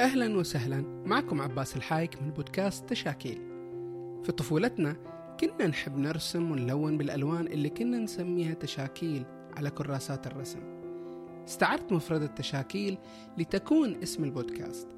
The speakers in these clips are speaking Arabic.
أهلا وسهلا. معكم عباس الحايك من بودكاست تشاكيل. في طفولتنا كنا نحب نرسم ونلون بالألوان اللي كنا نسميها تشاكيل على كراسات الرسم. استعرت مفردة تشاكيل لتكون اسم البودكاست.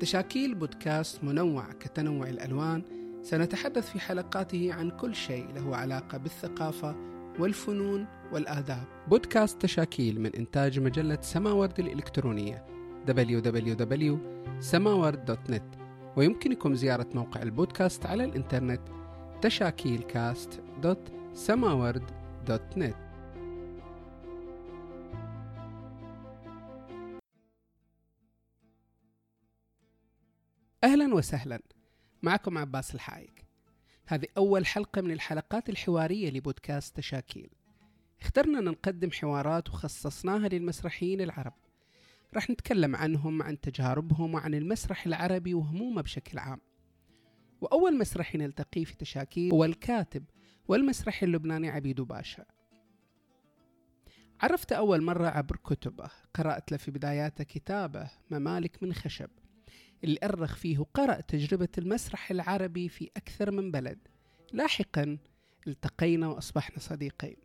تشاكيل بودكاست منوع كتنوع الألوان. سنتحدث في حلقاته عن كل شيء له علاقة بالثقافة والفنون والآداب. بودكاست تشاكيل من إنتاج مجلة سماورد الإلكترونية. www.samaward.net ويمكنكم زيارة موقع البودكاست على الإنترنت تشاكيلكاست.samaward.net أهلا وسهلا. معكم عباس الحايك. هذه أول حلقة من الحلقات الحوارية لبودكاست تشاكيل. اخترنا نقدم حوارات وخصصناها للمسرحيين العرب. راح نتكلم عنهم عن تجاربهم وعن المسرح العربي وهمومه بشكل عام. وأول مسرحي نلتقيه في تشاكيل هو الكاتب والمسرحي اللبناني عبيد باشا عرفت أول مرة عبر كتبه قرأت له في بداياته كتابه ممالك من خشب اللي أرخ فيه وقرأ تجربة المسرح العربي في أكثر من بلد. لاحقا التقينا وأصبحنا صديقين.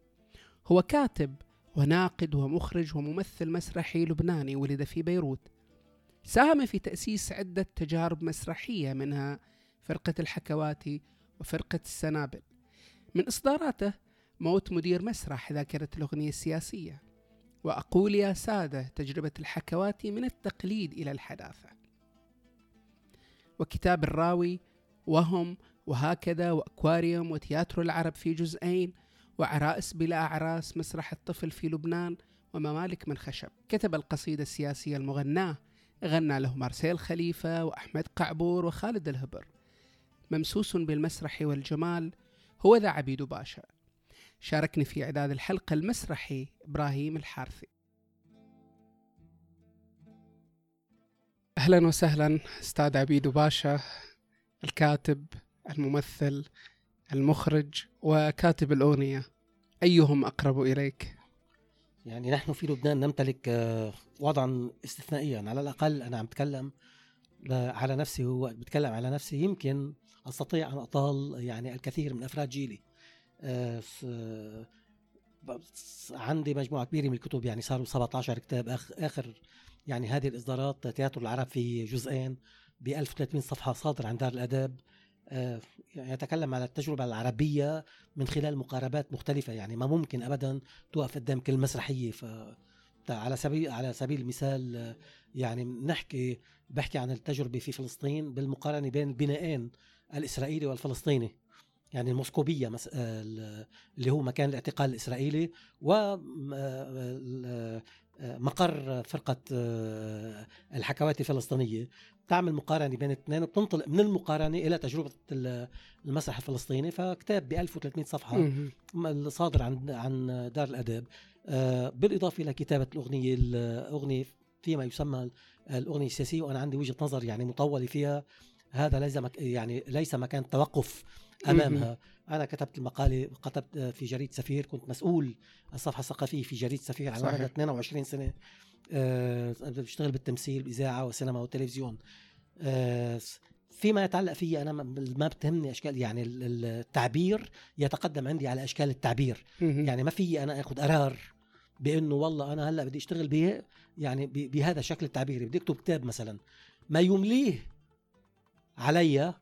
هو كاتب وناقد ومخرج وممثل مسرحي لبناني ولد في بيروت. ساهم في تأسيس عدة تجارب مسرحية منها فرقة الحكواتي وفرقة السنابل. من إصداراته موت مدير مسرح ذاكرة الأغنية السياسية. وأقول يا سادة تجربة الحكواتي من التقليد إلى الحداثة. وكتاب الراوي وهم وهكذا وأكواريوم وتياترو العرب في جزئين وعرائس بلا أعراس مسرح الطفل في لبنان وممالك من خشب. كتب القصيدة السياسية المغناة غنى له مارسيل خليفة وأحمد قعبور وخالد الهبر. ممسوس بالمسرح والجمال هو ذا عبيد باشا. شاركني في إعداد الحلقة المسرحي إبراهيم الحارثي. أهلا وسهلا أستاذ عبيد باشا الكاتب الممثل المخرج وكاتب الأغنية. أيهم أقرب إليك؟ يعني نحن في لبنان نمتلك آه، وضعا استثنائيا. على الأقل أنا عم بتكلم على نفسي هو بتكلم على نفسي. يمكن أستطيع أن أطال يعني الكثير من أفراد جيلي. آه، عندي مجموعة كبيرة من الكتب يعني صاروا 17 كتاب. آخر يعني هذه الإصدارات تياترو العرب في جزئين ب 1300 صفحة صادر عن دار الآداب آه، يتكلم على التجربة العربية من خلال مقاربات مختلفة يعني ما ممكن أبدا توقف قدام كل مسرحية. ف على سبيل على سبيل المثال يعني نحكي بحكي عن التجربة في فلسطين بالمقارنة بين البنائين الإسرائيلي والفلسطيني يعني الموسكوبية اللي هو مكان الاعتقال الإسرائيلي و آه، مقر فرقة آه، الحكوات الفلسطينية. تعمل مقارنة بين الاثنين وبتنطلق من المقارنة إلى تجربة المسرح الفلسطيني فكتاب ب 1300 صفحة صادر عن عن دار الأدب آه، بالإضافة إلى كتابة الأغنية الأغنية فيما يسمى الأغنية السياسية وأنا عندي وجهة نظر يعني مطولة فيها هذا ليس مك يعني ليس مكان توقف أمامها. أنا كتبت المقالة كتبت في جريدة سفير كنت مسؤول الصفحة الثقافية في جريدة سفير على مدى 22 سنة. بشتغل بالتمثيل بالاذاعه والسينما والتلفزيون أه فيما يتعلق فيه أنا ما بتهمني أشكال يعني التعبير يتقدم عندي على أشكال التعبير. يعني ما في أنا اخذ قرار بإنه والله أنا هلأ بدي أشتغل به يعني بهذا الشكل التعبيري. بدي أكتب كتاب مثلا. ما يمليه علي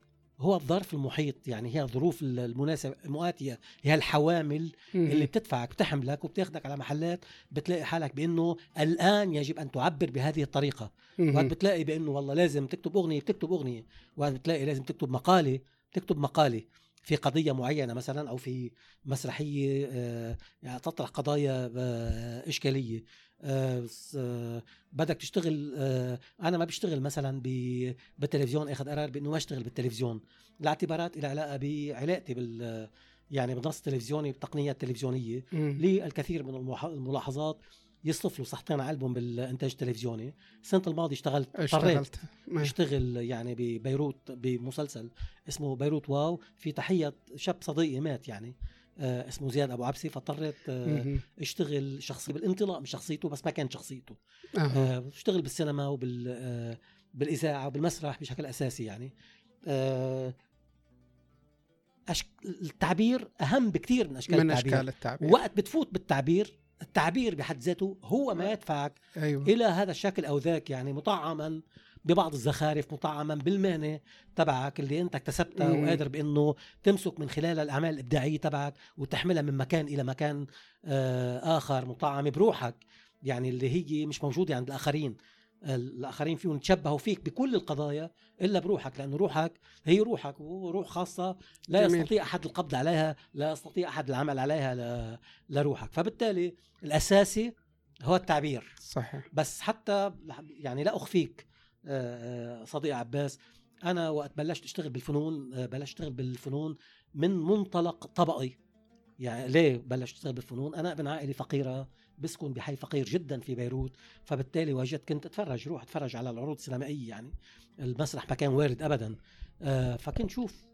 هو الظرف المحيط يعني هي الظروف المناسبة المؤاتية هي الحوامل اللي بتدفعك بتحملك وبتاخدك على محلات بتلاقي حالك بأنه الآن يجب أن تعبر بهذه الطريقة. وقت بتلاقي بأنه والله لازم تكتب أغنية بتكتب أغنية. وقت بتلاقي لازم تكتب مقالة تكتب مقالة. في قضية معينة مثلا أو في مسرحية آه، يعني تطرح قضايا آه، إشكالية. آه، بدك تشتغل أنا ما بشتغل مثلا بالتلفزيون أخذ قرار بأنه ما أشتغل بالتلفزيون. لاعتبارات إلى علاقة بعلاقتي بال يعني بالنص التلفزيوني بالتقنية التلفزيونية. للكثير من الملاحظات يصرف له صحتين على البوم بالإنتاج التلفزيوني. السنة الماضية اشتغلت اشتغلت. أشتغل يعني ببيروت بمسلسل اسمه بيروت واو. في تحية شاب صديقي مات يعني. آه اسمه زياد أبو عبسي فاضطريت آه أشتغل شخصي بالانطلاق من شخصيته بس ما كان شخصيته. آه. اشتغل بالسينما وبال آه بالإذاعة وبالمسرح بشكل أساسي يعني. آه، أشك... التعبير أهم بكثير من أشكال من التعبير. أشكال التعبير. وقت بتفوت بالتعبير التعبير بحد ذاته هو ما يدفعك أيوه. إلى هذا الشكل أو ذاك يعني مطعما. ببعض الزخارف مطعما بالمهنه تبعك اللي انت اكتسبتها. وقادر بانه تمسك من خلال الاعمال الابداعيه تبعك وتحملها من مكان إلى مكان آه، آخر مطعم بروحك. يعني اللي هي مش موجودة عند الآخرين. الآخرين فيهم يتشبهوا فيك بكل القضايا إلا بروحك لأنه روحك هي روحك وروح خاصة لا جميل. يستطيع أحد القبض عليها لا يستطيع أحد العمل عليها ل- لروحك. فبالتالي الأساسي هو التعبير. صحيح. بس حتى يعني لا أخفيك. صديق عباس أنا وقت بلشت أشتغل بالفنون آه، بلشت أشتغل بالفنون من منطلق طبقي. يعني ليه بلشت أشتغل بالفنون؟ أنا ابن عائلة فقيرة بسكن بحي فقير جدا في بيروت فبالتالي وجدت كنت أتفرج روح أتفرج على العروض السينمائية يعني المسرح ما كان وارد ابدا. آه، فكنت شوف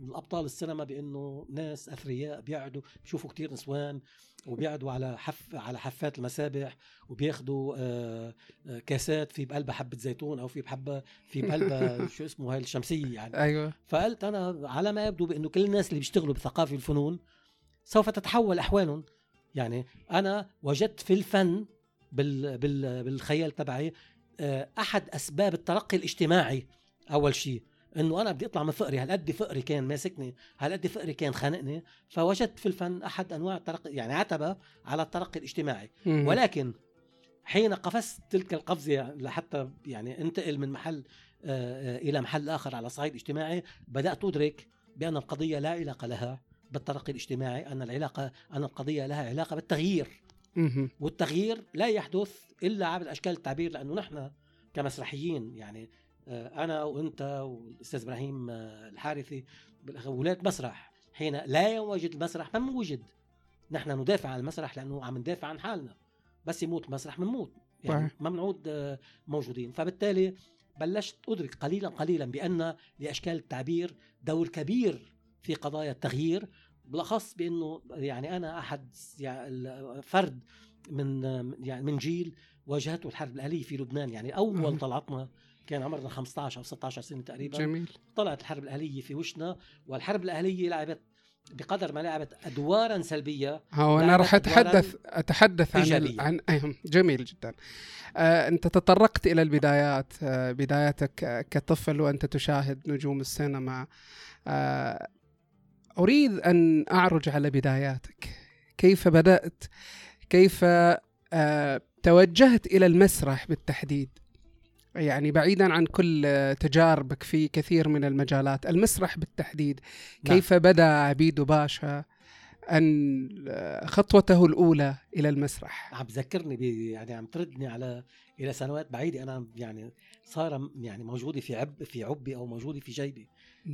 الأبطال السينما بأنه ناس أثرياء بيقعدوا بيشوفوا كتير نسوان وبيقعدوا على حف على حفات المسابح وبياخدوا آه، آه، كاسات في بقلبها حبة زيتون أو في بحبة في بقلبها شو اسمه هاي الشمسية يعني. أيوه. فقلت أنا على ما يبدو بأنه كل الناس اللي بيشتغلوا بالثقافه والفنون سوف تتحول أحوالهم. يعني أنا وجدت في الفن بال بال بالخيال تبعي آه، أحد أسباب الترقي الاجتماعي أول شيء. إنه أنا بدي أطلع من فقري هالقد فقري كان ماسكني هالقد فقري كان خانقني فوجدت في الفن أحد أنواع الترقي يعني عتبه على الترقي الاجتماعي مم. ولكن حين قفزت تلك القفزة لحتى يعني انتقل من محل آه، آه، إلى محل آخر على صعيد اجتماعي بدأت أدرك بأن القضية لا علاقة لها بالترقي الاجتماعي أن العلاقة أن القضية لها علاقة بالتغيير. والتغيير لا يحدث إلا عبر أشكال التعبير لأنه نحن كمسرحيين يعني أنا وانت والأستاذ إبراهيم آه، الحارثي أولاد مسرح حين لا يوجد المسرح ما بنوجد نحن ندافع عن المسرح لأنه عم ندافع عن حالنا. بس يموت المسرح بنموت يعني. ما بنعود آه، موجودين. فبالتالي بلشت أدرك قليلا قليلا بأن لأشكال التعبير دور كبير في قضايا التغيير بالأخص بأنه يعني أنا أحد يعني فرد من يعني من جيل واجهته الحرب الأهلية في لبنان. يعني أول. طلعتنا كان عمرنا 15 أو 16 سنة تقريبا. جميل. طلعت الحرب الأهلية في وشنا والحرب الأهلية لعبت بقدر ما لعبت أدوارا سلبية. هو أنا راح اتحدث أتحدث عن. إيجابية. عن أيهم جميل جدا. آه أنت تطرقت إلى البدايات آه بدايتك آه، كطفل وأنت تشاهد نجوم السينما. آه أريد أن أعرج على بداياتك. كيف بدأت؟ كيف آه توجهت إلى المسرح بالتحديد؟ يعني بعيدا عن كل تجاربك في كثير من المجالات المسرح بالتحديد نعم. كيف بدأ عبيدو باشا أن خطوته الأولى إلى المسرح؟ عم تذكرني بي يعني عم تردني على إلى سنوات بعيدة. أنا يعني صار يعني موجودة في عب في عبي أو موجودة في جيبي.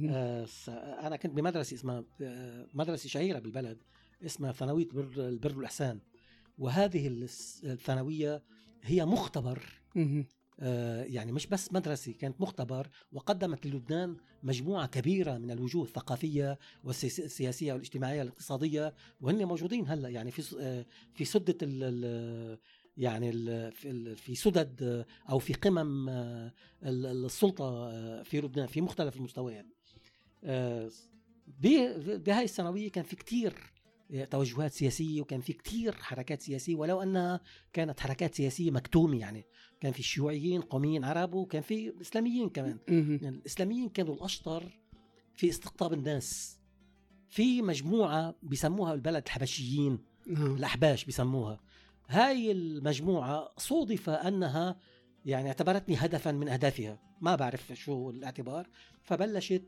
آه أنا كنت بمدرسة اسمها آه، مدرسة شهيرة بالبلد اسمها ثانوية بر البر والاحسان وهذه الثانوية هي مختبر يعني مش بس مدرسة كانت مختبر وقدمت للبنان مجموعة كبيرة من الوجوه الثقافية والسياسية والاجتماعية والاقتصادية وهن موجودين هلأ. يعني في آه، في سدة ال يعني في سدد آه، أو في قمم آه، ال- السلطة آه، في لبنان في مختلف المستويات. آه، بهاي الثانوية كان في كتير آه، توجهات سياسية وكان في كتير حركات سياسية ولو أنها كانت حركات سياسية مكتومة يعني. كان في شيوعيين قوميين عرب وكان في إسلاميين كمان. يعني الإسلاميين كانوا الأشطر في استقطاب الناس. في مجموعة بيسموها بالبلد الحبشيين نعم. الأحباش بيسموها. هاي المجموعة صودف أنها يعني اعتبرتني هدفا من أهدافها. ما بعرف شو الاعتبار. فبلشت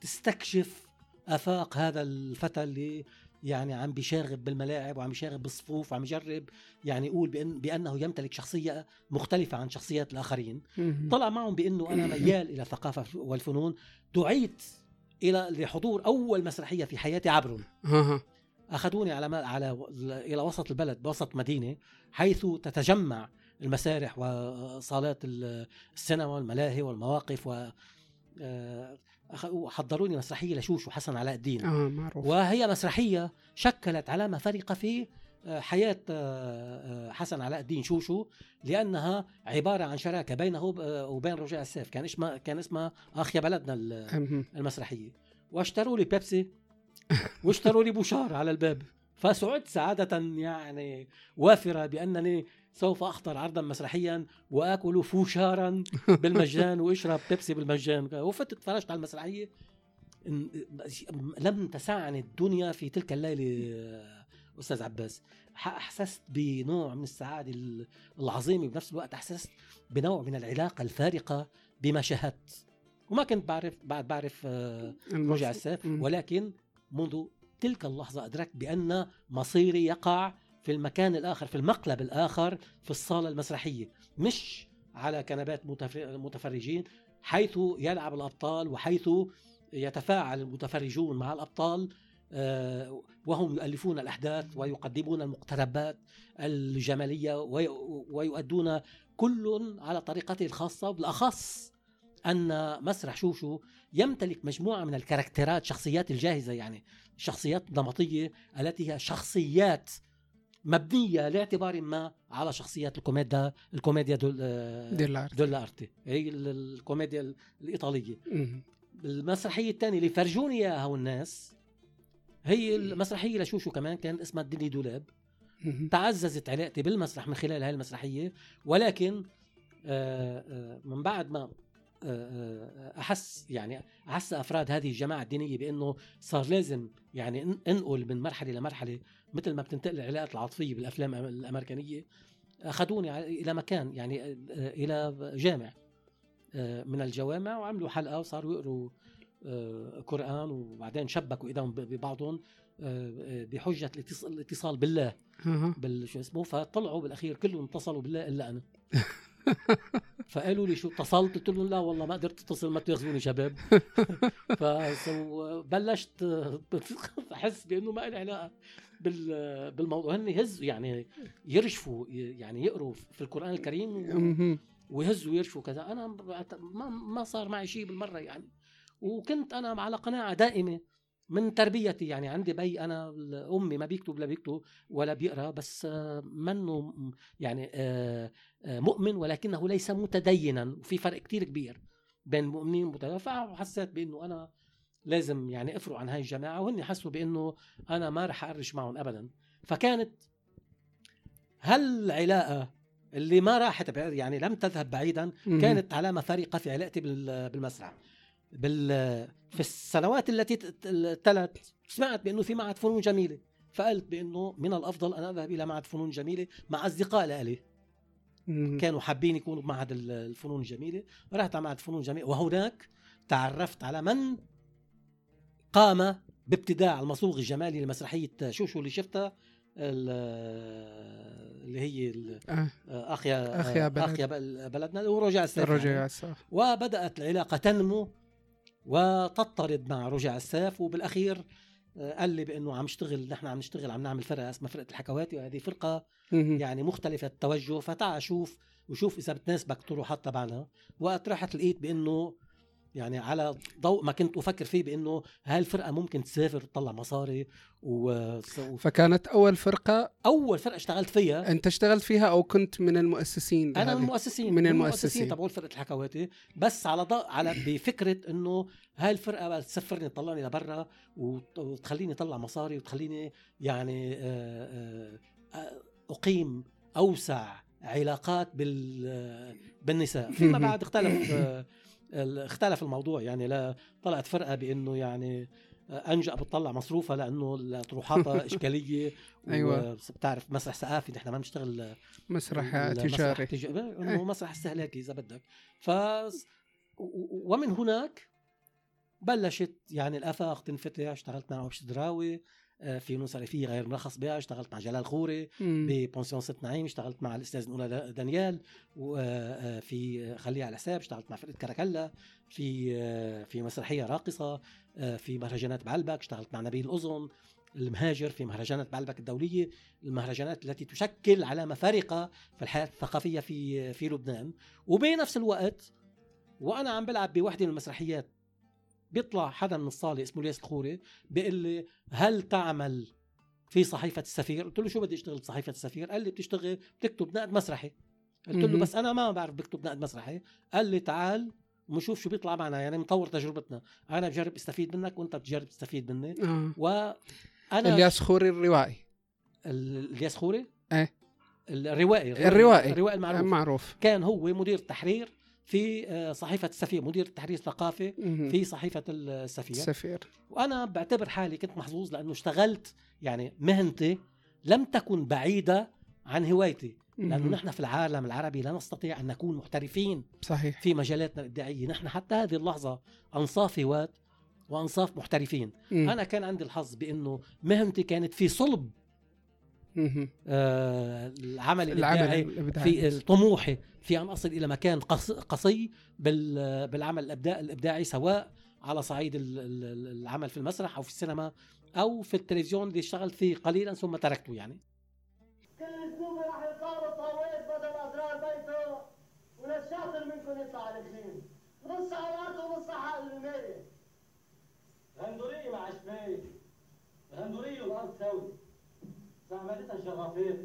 تستكشف آفاق هذا الفتى اللي يعني عم بيشاغب بالملاعب وعم بيشاغب بالصفوف وعم يجرب يعني يقول بأن بأنه يمتلك شخصية مختلفة عن شخصيات الآخرين. طلع معهم بأنه أنا ميال إلى الثقافة والفنون دعيت إلى لحضور أول مسرحية في حياتي عبر ها ها. أخذوني على على إلى وسط البلد بوسط مدينة حيث تتجمع المسارح وصالات ال- السينما والملاهي والمواقف و آه، أخ- وحضروني مسرحية لشوش وحسن علاء الدين. آه معروف. وهي مسرحية شكلت علامه فارقه في آه، حياة آه، آه، حسن علاء الدين شوشو لأنها عبارة عن شراكة بينه وب- آه، وبين رجاء السيف. كان اسمها كان اسمها أخ يا بلدنا ال- مهم. المسرحية. واشتروا لي بيبسي واشتروا لي بوشار على الباب. فسعدت سعادة يعني وافرة بأنني سوف أحضر عرضا مسرحيا وآكل فوشارا بالمجان وأشرب بيبسي بالمجان. وفت اتفرجت على المسرحية. إن- لم تسعني الدنيا في تلك الليلة أستاذ عباس. أحسست بنوع من السعادة ال- العظيمة بنفس الوقت أحسست بنوع من العلاقة الفارقة بما شاهدت وما كنت بعرف بعد بعرف آه، رجع السيف. ولكن منذ تلك اللحظة أدركت بأن مصيري يقع في المكان الآخر في المقلب الآخر في الصالة المسرحية مش على كنبات متف- متفرجين حيث يلعب الأبطال وحيث يتفاعل المتفرجون مع الأبطال آه، وهم يؤلفون الأحداث ويقدمون المقتربات الجمالية وي- ويؤدون كل على طريقته الخاصة بالأخص أن مسرح شوشو يمتلك مجموعة من الكاركترات شخصيات الجاهزة يعني شخصيات نمطية التي هي شخصيات مبنية لاعتبار ما على شخصيات الكوميديا الكوميديا دول دولا أرتي. هي ال- الكوميديا ال- الإيطالية. مهم. المسرحية الثانية اللي فرجوني إياها الناس هي المسرحية لشوشو كمان كان اسمها الدني دولاب. تعززت علاقتي بالمسرح من خلال هاي المسرحية. ولكن آه، آه، من بعد ما آه، آه، أحس يعني أحس أفراد هذه الجماعة الدينية بأنه صار لازم يعني إن- إنقل من مرحلة لمرحلة مثل ما بتنتقل العلاقات العاطفية بالأفلام الأمريكانية أخذوني إلى مكان يعني آه، إلى جامع آه، من الجوامع وعملوا حلقة وصاروا يقروا آه، قرآن وبعدين شبكوا إيدهم ببعضهم آه، آه، بحجة الاتص- الاتصال بالله. بال شو اسمه فطلعوا بالأخير كلهم اتصلوا بالله إلا أنا. فقالوا لي شو اتصلت؟ قلت لهم لا والله ما قدرت أتصل ما تاخذوني شباب. فبلشت أحس بأنه ما لي علاقة. بالموضوع هن يهزوا يعني يرشفوا يعني يقروا في القرآن الكريم. ويهزوا ويرشفوا كذا. أنا ما ما صار معي شيء بالمرة يعني. وكنت أنا على قناعة دائمة من تربيتي يعني عندي بي أنا امي ما بيكتب لا بيكتب ولا بيقرأ بس منه يعني آه، آه، مؤمن ولكنه ليس متدينا. وفي فرق كتير كبير بين المؤمنين والمتدينين فحسيت بإنه أنا لازم يعني افرق عن هاي الجماعة وهن حسوا بإنه أنا ما رح امش معهم ابدا. فكانت هالعلاقة اللي ما راحت يعني لم تذهب بعيدا. كانت علامه فارقه في علاقتي بال- بالمسرح. بال في السنوات التي تلت سمعت بإنه في معهد فنون جميلة. فقلت بإنه من الأفضل أن أذهب إلى معهد فنون جميلة مع أصدقاء لي مهم. كانوا حابين يكونوا بمعهد ال- الفنون الجميلة. رحت على معهد فنون جميلة وهناك تعرفت على من قام بابتداع المصوغ الجمالي لمسرحية شوشو اللي شفتها ال- اللي هي. اخ يا أخ يا بلد. اخ يا بل- بلدنا ورجع السيف الرجع يعني. وبدأت العلاقة تنمو وتضطرد مع رجع السيف وبالأخير آه، قال لي بأنه عم اشتغل نحن عم نشتغل عم نعمل فرقة اسمها فرقة الحكواتي وهذه فرقة. يعني مختلفة التوجه فتعال شوف وشوف إذا بتناسبك طروحات تبعنا وقت رحت لقيت بأنه يعني على ضوء ما كنت أفكر فيه بأنه هاي الفرقة ممكن تسافر وتطلع مصاري و... فكانت أول فرقة أول فرقة اشتغلت فيها أنت اشتغلت فيها أو كنت من المؤسسين أنا من؟ المؤسسين من المؤسسين. تبعوا فرقة الحكواتي بس على ضوء على بفكرة إنه هاي الفرقة تسفرني تطلعني لبرا وت- وتخليني أطلع مصاري وتخليني يعني آه، آه، أقيم أوسع علاقات بال بالنساء فيما بعد اختلف آه، اختلف الموضوع يعني لا طلعت فرقة بإنه يعني آه، أنجا بتطلع مصروفها لأنه طروحاتها إشكالية أيوة. بتعرف مسرح ثقافي نحن ما بنشتغل مسرح تجاري تج... إيه. إنه مسرح استهلاكي إذا بدك ف ومن هناك بلشت يعني الأفاق تنفتح اشتغلت مع يعقوب الشدراوي في نزهة ريفية غير مرخص بها اشتغلت مع جلال خوري. ببنسيون ست نعيمة اشتغلت مع الأستاذ دا- دانيال وفي خليها على حساب اشتغلت مع فرقه كراكلا في آه، في مسرحية راقصة آه، في مهرجانات بعلبك اشتغلت مع نبيل الأظن المهاجر في مهرجانات بعلبك الدولية المهرجانات التي تشكل علامه فارقه في الحياة الثقافية في في لبنان وبنفس الوقت وأنا عم بلعب بوحدة من المسرحيات بيطلع حدا من الصالة اسمه الياس الخوري بيقول لي هل تعمل في صحيفة السفير؟ قلت له شو بدي أشتغل بصحيفة السفير؟ قال لي بتشتغل بتكتب نقد مسرحي. قلت له. بس أنا ما بعرف بكتب نقد مسرحي. قال لي تعال ونشوف شو بيطلع معنا يعني نطور تجربتنا. أنا بجرب استفيد منك وأنت بتجرب تستفيد مني. آه. وأنا الياس خوري الروائي. ال- الياس خوري إيه. الروائي الروائي. الروائي المعروف. معروف. كان هو مدير تحرير في آه، صحيفة السفير مدير تحرير ثقافي مهم. في صحيفة السفير السفير وأنا بعتبر حالي كنت محظوظ لأنه اشتغلت يعني مهنتي لم تكن بعيدة عن هوايتي لأنه. نحن في العالم العربي لا نستطيع أن نكون محترفين صحيح في مجالاتنا الإبداعية نحن حتى هذه اللحظة أنصاف هواة وأنصاف محترفين مم. أنا كان عندي الحظ بأنه مهنتي كانت في صلب. آه العمل العمل الإبداعي في طموحي في أن أصل إلى مكان قص- قصي بال- بالعمل الابداع الإبداعي سواء على صعيد ال- ال- العمل في المسرح أو في السينما أو في التلفزيون اللي اشتغلت فيه قليلا ثم تركته يعني. كل أسبوع راح يطلعوا طاويس بدل اسرار بيته وللشاطر منكم يطلع على الجيم نص على الأرض ونص على المية غندورية مع شبيه غندورية والارض سوي. زعملتها شرافات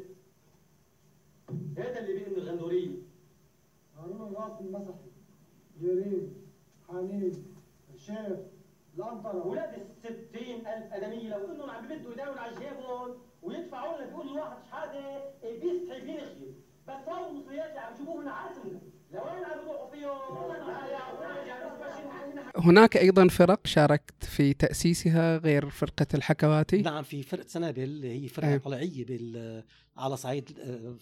هذا اللي بيقول الغندورية هارون الراس المسحي جريم حنين الشيف الأنطرة ولاد الستين ألف أدمية لو إنهم عم بيمدوا يداولوا على جيبهم ويدفعوا لنا بيقولوا الواحد شحادة بيستحي بينخي بس صاروا المصريات اللي عم يشوفوهن عزم هناك أيضا فرق شاركت في تأسيسها غير فرقة الحكواتي نعم في فرقة سنابل هي فرقة أيوة. طليعيه بال على صعيد آه،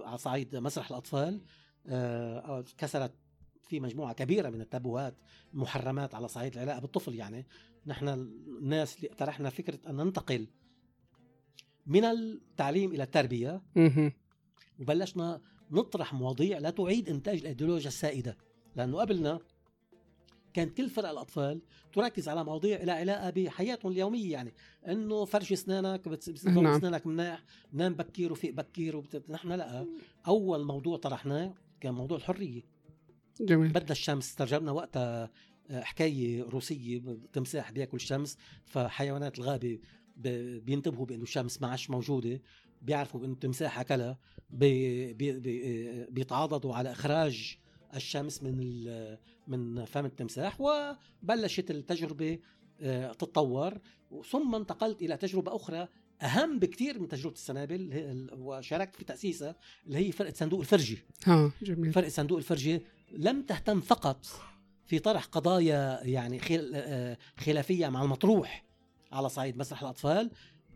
على صعيد مسرح الأطفال آه، كسرت في مجموعة كبيرة من التابوهات محرمات على صعيد العلاقة بالطفل يعني نحن الناس اللي اقترحنا فكرة أن ننتقل من التعليم إلى التربية. وبلشنا نطرح مواضيع لا تعيد إنتاج الأيديولوجيا السائدة. لأنه قبلنا كانت كل فرق الأطفال تركز على مواضيع لها علاقة بحياتهم اليومية يعني إنه فرش اسنانك بتنظم نعم. اسنانك مناح نام بكير وفيق بكير وبت... نحن لا. أول موضوع طرحناه كان موضوع الحرية. جميل. بدنا الشمس ترجمنا وقتها آه، حكاية روسية تمساح بياكل الشمس فحيوانات الغابة بينتبهوا بأنه الشمس ما عادش موجودة. بيعرفوا بانه التمساح أكلها بي بي بي بيتعاضدوا على إخراج الشمس من من فم التمساح وبلشت التجربة آه، تتطور. ثم انتقلت إلى تجربة أخرى أهم بكثير من تجربة السنابل وشاركت في تأسيسها اللي هي فرقة صندوق الفرجي ها جميل. فرق صندوق الفرجة لم تهتم فقط في طرح قضايا يعني آه، خلافية مع المطروح على صعيد مسرح الأطفال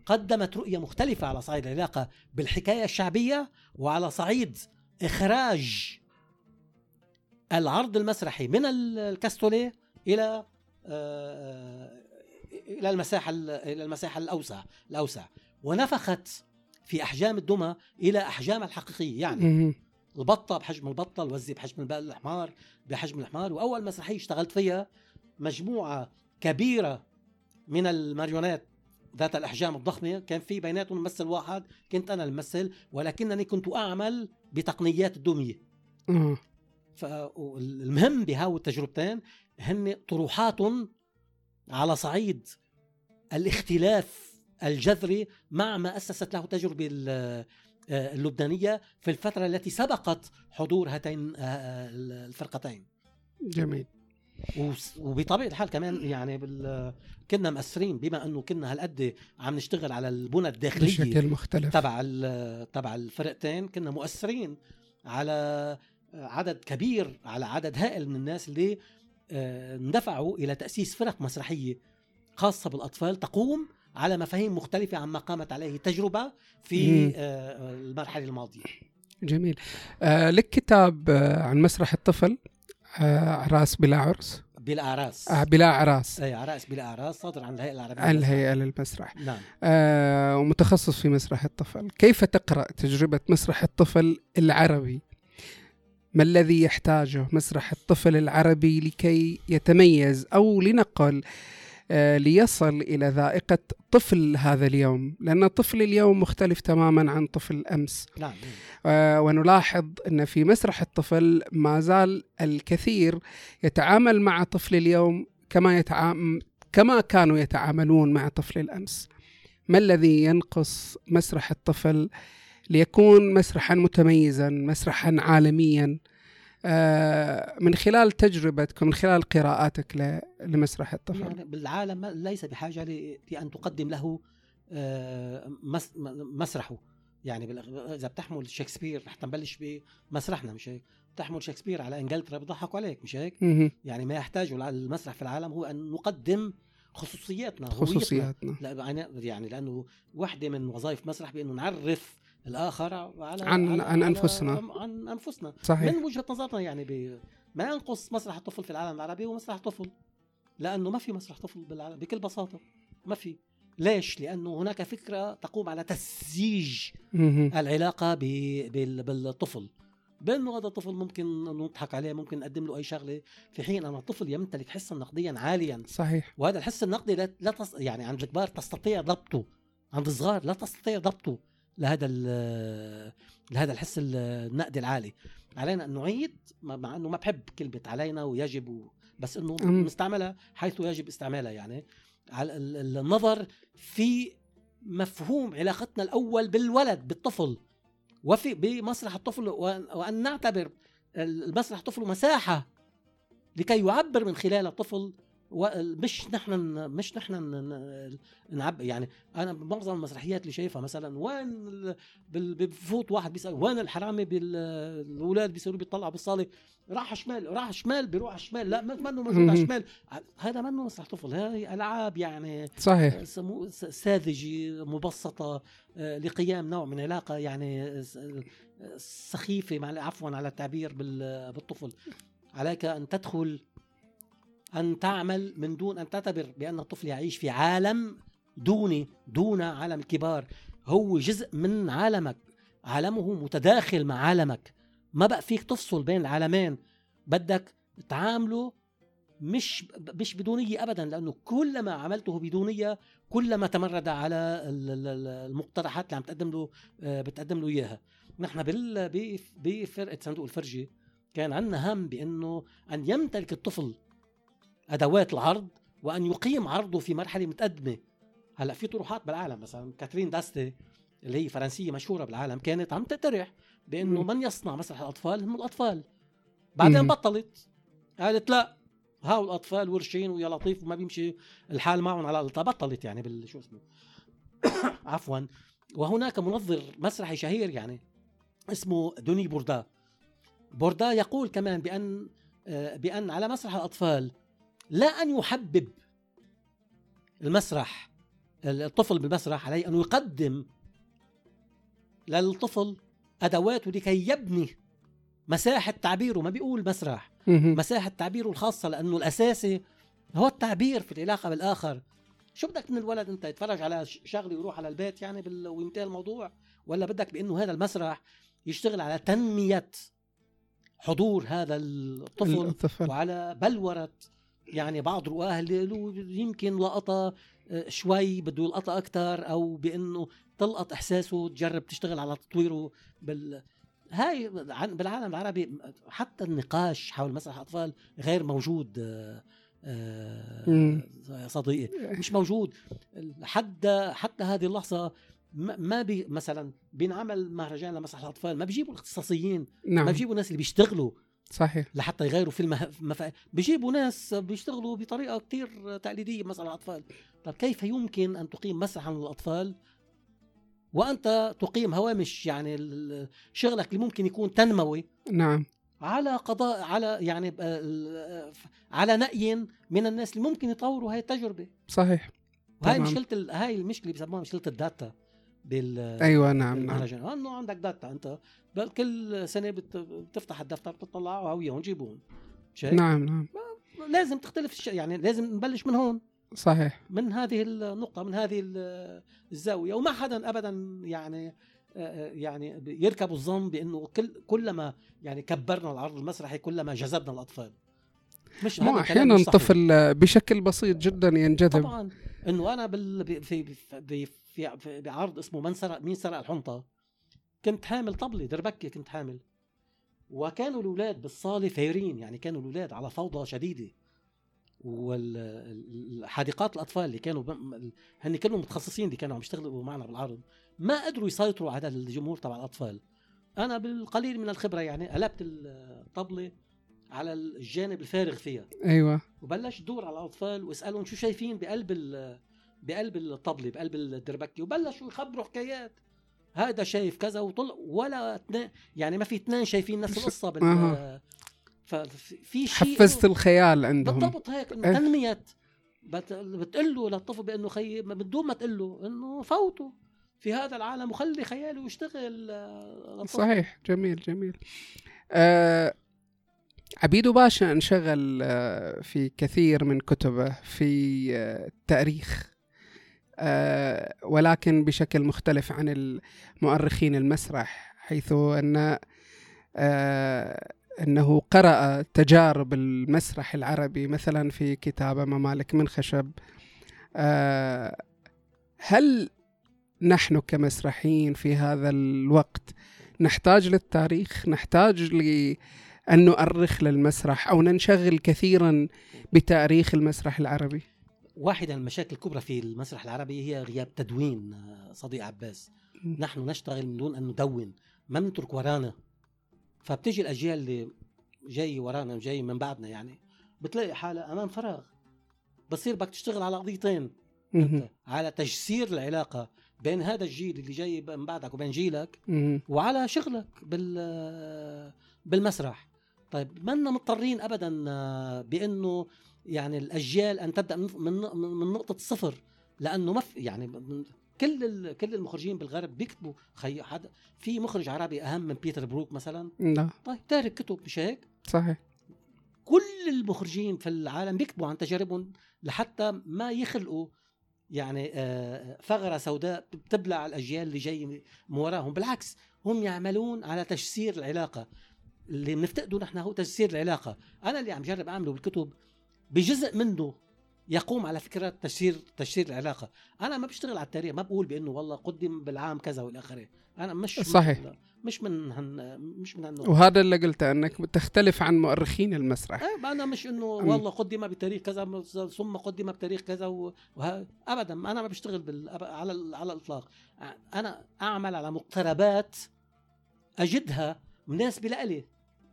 قدمت رؤية مختلفة على صعيد العلاقة بالحكاية الشعبية وعلى صعيد إخراج العرض المسرحي من ال- الكاستوليه إلى آه، إلى المساحة ال- إلى المساحة الأوسع الأوسع. ونفخت في أحجام الدمى إلى أحجامها الحقيقية. يعني مهم. البطة بحجم البطة الوزي بحجم الحمار بحجم الحمار وأول مسرحية اشتغلت فيها مجموعة كبيرة من الماريونات ذات الأحجام الضخمة. كان في بيناتهم ممثل واحد كنت أنا الممثل ولكنني كنت أعمل بتقنيات الدمية. آه. فالمهم بهاو التجربتين هن طروحات على صعيد الاختلاف الجذري مع ما أسست له التجربه ال- آه، اللبنانية في الفترة التي سبقت حضور هاتين آه، الفرقتين. جميل. وبطبيعة الحال كمان يعني بال... كنا مأثرين بما إنه كنا هالقد عم نشتغل على البنى الداخلية بشكل مختلف. تبع ال- تبع الفرقتين كنا مؤثرين على عدد كبير على عدد هائل من الناس اللي آه، اندفعوا إلى تأسيس فرق مسرحية خاصة بالأطفال تقوم على مفاهيم مختلفة عما قامت عليه التجربه في. آه، المرحلة الماضية. جميل. آه لك كتاب آه عن مسرح الطفل. آه عراس بلا عرس. بالاعراس آه بلا عراس. أي عراس بلا اعراس صادر عن الهيئة العربية عن للمسرح. نعم. آه ومتخصص في مسرح الطفل. كيف تقرأ تجربة مسرح الطفل العربي؟ ما الذي يحتاجه مسرح الطفل العربي لكي يتميز أو لنقل آه ليصل إلى ذائقة طفل هذا اليوم لأن طفل اليوم مختلف تماما عن طفل أمس. نعم. آه، ونلاحظ أن في مسرح الطفل ما زال الكثير يتعامل مع طفل اليوم كما يتعامل كما كانوا يتعاملون مع طفل الأمس. ما الذي ينقص مسرح الطفل ليكون مسرحا متميزا مسرحا عالميا؟ آه، من خلال تجربتك ومن خلال قراءاتك لمسرح الطفل. يعني بالعالم ليس بحاجة لأن تقدم له آه، مسرحه. يعني إذا بتحمل شكسبير رح تنبلش بمسرحنا مش هيك؟ تحمل شكسبير على إنجلترا بيضحكوا عليك مش هيك؟ يعني ما يحتاجه المسرح في العالم هو أن نقدم خصوصياتنا خصوصياتنا. لا يعني-, يعني لأنه وحدة من وظائف مسرح بأنه نعرف الآخر على عن على عن أنفسنا. عن أنفسنا. صحيح. من وجهة نظرنا يعني ب... ما ينقص مسرح الطفل في العالم العربي هو مسرح طفل لأنه ما في مسرح طفل بالعالم بكل بساطة. ما في. ليش؟ لأنه هناك فكرة تقوم على تسجيج العلاقة بالطفل. بانه هذا الطفل ممكن نضحك عليه ممكن نقدم له أي شغلة في حين أن الطفل يمتلك حسا نقديا عاليا. صحيح. وهذا الحس النقدي لا, لا تص... يعني عند الكبار تستطيع ضبطه. عند الصغار لا تستطيع ضبطه. لهذا لهذا الحس النقدي العالي. علينا أن نعيد مع أنه ما بحب كلمة علينا ويجب و... بس إنه نستعملها حيث يجب استعمالها يعني. على النظر في مفهوم علاقتنا الأول بالولد بالطفل. وفي بمسرح الطفل وان نعتبر المسرح الطفل مساحة لكي يعبر من خلال الطفل مش نحن مش نحن نعب يعني أنا معظم المسرحيات اللي شايفها مثلا وين بفوت واحد بيسأل وين الحرامي الاولاد بيصيروا بيطلعوا بالصالة راح شمال راح شمال بيروح الشمال لا منه موجود على الشمال هذا منه مسرح طفل هاي ألعاب يعني صحيح. ساذجة مبسطة آه، لقيام نوع من علاقة يعني سخيفة مع عفوا على التعبير بالطفل. عليك أن تدخل أن تعمل من دون أن تعتبر بأن الطفل يعيش في عالم دوني دون عالم الكبار. هو جزء من عالمك. عالمه متداخل مع عالمك. ما بقى فيك تفصل بين العالمين. بدك تعامله مش مش بدونية أبدا لأنه كلما عملته بدونية كلما تمرد على المقترحات اللي عم تقدم له آه، بتقدم له إياها. نحن بفرقة صندوق الفرجة كان عندنا هم بأنه أن يمتلك الطفل أدوات العرض وأن يقيم عرضه في مرحلة متقدمة. هلأ في طروحات بالعالم مثلا كاترين داستي اللي هي فرنسية مشهورة بالعالم كانت عم تقترح بأنه من يصنع مسرح الأطفال؟ هم الأطفال. بعدين. بطلت. قالت لا هاو الأطفال ورشين ويا لطيف وما بيمشي الحال معهم على بطلت يعني بال شو اسمه؟ عفوا. وهناك منظر مسرحي شهير يعني اسمه دوني بوردا بوردا يقول كمان بأن آه، بأن على مسرح الأطفال لا أن يحبب المسرح الطفل بالمسرح عليه أن يقدم للطفل أدواته لكي يبني مساحة تعبيره. ما بيقول مسرح مساحة تعبيره الخاصة لأنه الأساسي هو التعبير في العلاقة بالآخر. شو بدك من الولد؟ أنت يتفرج على شغلة ويروح على البيت يعني بال... وينتهي الموضوع؟ ولا بدك بأنه هذا المسرح يشتغل على تنمية حضور هذا الطفل, الطفل. وعلى بلورة يعني بعض رواه اللي يمكن لقطة آه، شوي بده يلقطها أكثر أو بأنه تلقط إحساسه تجرب تشتغل على تطويره بال هاي بالعالم العربي حتى النقاش حول مسرح الأطفال غير موجود آه، آه، صديقي. مش موجود. حتى حتى هذه اللحظة ما بي مثلا بينعمل مهرجان لمسرح الأطفال ما بيجيبوا الاختصاصيين نعم. ما بيجيبوا الناس اللي بيشتغلوا. صحيح. لحتى يغيروا في المف... بيجيبوا ناس بيشتغلوا بطريقة كثير تقليدية مثلا الأطفال. طب كيف يمكن أن تقيم مسرحا للأطفال؟ وأنت تقيم هوامش يعني شغلك اللي ممكن يكون تنموي نعم. على قضاء على يعني على نأي من الناس اللي ممكن يطوروا هاي التجربة. صحيح. وهي مشكلة هاي المشكلة بيسموها مشكلة ال data. بال أيوه نعم نعم. إنه عندك data أنت كل سنة بتفتح الدفتر بتطلع هويهم جيبون. نعم نعم. لازم تختلف الش... يعني لازم نبلش من هون. صحيح. من هذه النقطة من هذه الزاوية. وما حدا ابدا يعني يعني يركب الظن بأنه كل كلما يعني كبرنا العرض المسرحي كلما جذبنا الأطفال. مش مو أحيانا الطفل بشكل بسيط جدا ينجذب. طبعا إنه أنا بال في في في, في بعرض اسمه من سرق مين سرق الحنطة؟ كنت حامل طبلة دربكة كنت حامل. وكانوا الأولاد بالصالة فايرين يعني كانوا الأولاد على فوضى شديدة. والحديقات الأطفال اللي كانوا ب... هن كانوا متخصصين اللي كانوا عم يشتغلوا معنا بالعرض ما قدروا يسيطروا على الجمهور تبع الأطفال. أنا بالقليل من الخبرة يعني قلبت الطبله على الجانب الفارغ فيها. أيوه. وبلش دور على الأطفال واسالهم شو شايفين بقلب بقلب الطبلة بقلب الدربكة. وبلشوا يخبروا حكايات. هذا شايف كذا وطلع ولا اثنين يعني ما في اثنين شايفين نفس القصة بال أه. ففي شيء حفزت الخيال عندهم. بالضبط هيك إيه. تنمية. بت... بتقول له للطفل بإنه خي بدون ما تقول له إنه فوتوا في هذا العالم وخلي خياله يشتغل آه، صحيح. جميل جميل. آه عبيدو باشا انشغل آه في كثير من كتبه في آه التاريخ آه ولكن بشكل مختلف عن المؤرخين المسرح حيث آه أنه قرأ تجارب المسرح العربي مثلا في كتابة ممالك من خشب. هل نحن كمسرحيين في هذا الوقت نحتاج للتاريخ؟ نحتاج لأن نؤرخ للمسرح أو ننشغل كثيرا بتأريخ المسرح العربي. واحدة من المشاكل الكبرى في المسرح العربي هي غياب تدوين صديق عباس. نحن نشتغل من دون أن ندون. ما نترك ورانا. فبتجي الأجيال اللي جاي ورانا جاي من بعدنا يعني بتلاقي حالها أمام فراغ. بصير بدك تشتغل على قضيتين. على تجسير العلاقة بين هذا الجيل اللي جاي من بعدك وبين جيلك وعلى شغلك بال بالمسرح. طيب ما مضطرين ابدا بأنه يعني الأجيال أن تبدأ من من نقطة الصفر لأنه ما في يعني كل كل المخرجين بالغرب بيكتبوا خي حدا في مخرج عربي أهم من بيتر بروك مثلا؟ لا طيب تارك كتب مش هيك؟ صحيح. كل المخرجين في العالم بيكتبوا عن تجاربهم لحتى ما يخلقوا يعني آه، ثغرة سوداء بتبلع الأجيال اللي جاي من وراهم. بالعكس هم يعملون على تجسير العلاقة. اللي بنفتقده نحن هو تجسير العلاقة. أنا اللي عم جرب أعمله بالكتب بجزء منه يقوم على فكرة تجسير تجسير العلاقة. أنا ما بشتغل على التاريخ ما بقول بأنه والله قدم بالعام كذا والى آخره. أنا مش صحيح. مش من هن مش من هالنوع. وهذا اللي قلته أنك تختلف عن مؤرخين المسرح. إيه أنا مش إنه والله قدم بتاريخ كذا ثم قدم بتاريخ كذا وه... ابدا. أنا ما بشتغل بال... على على الإطلاق. أنا أعمل على مقتربات أجدها مناسبة لإلي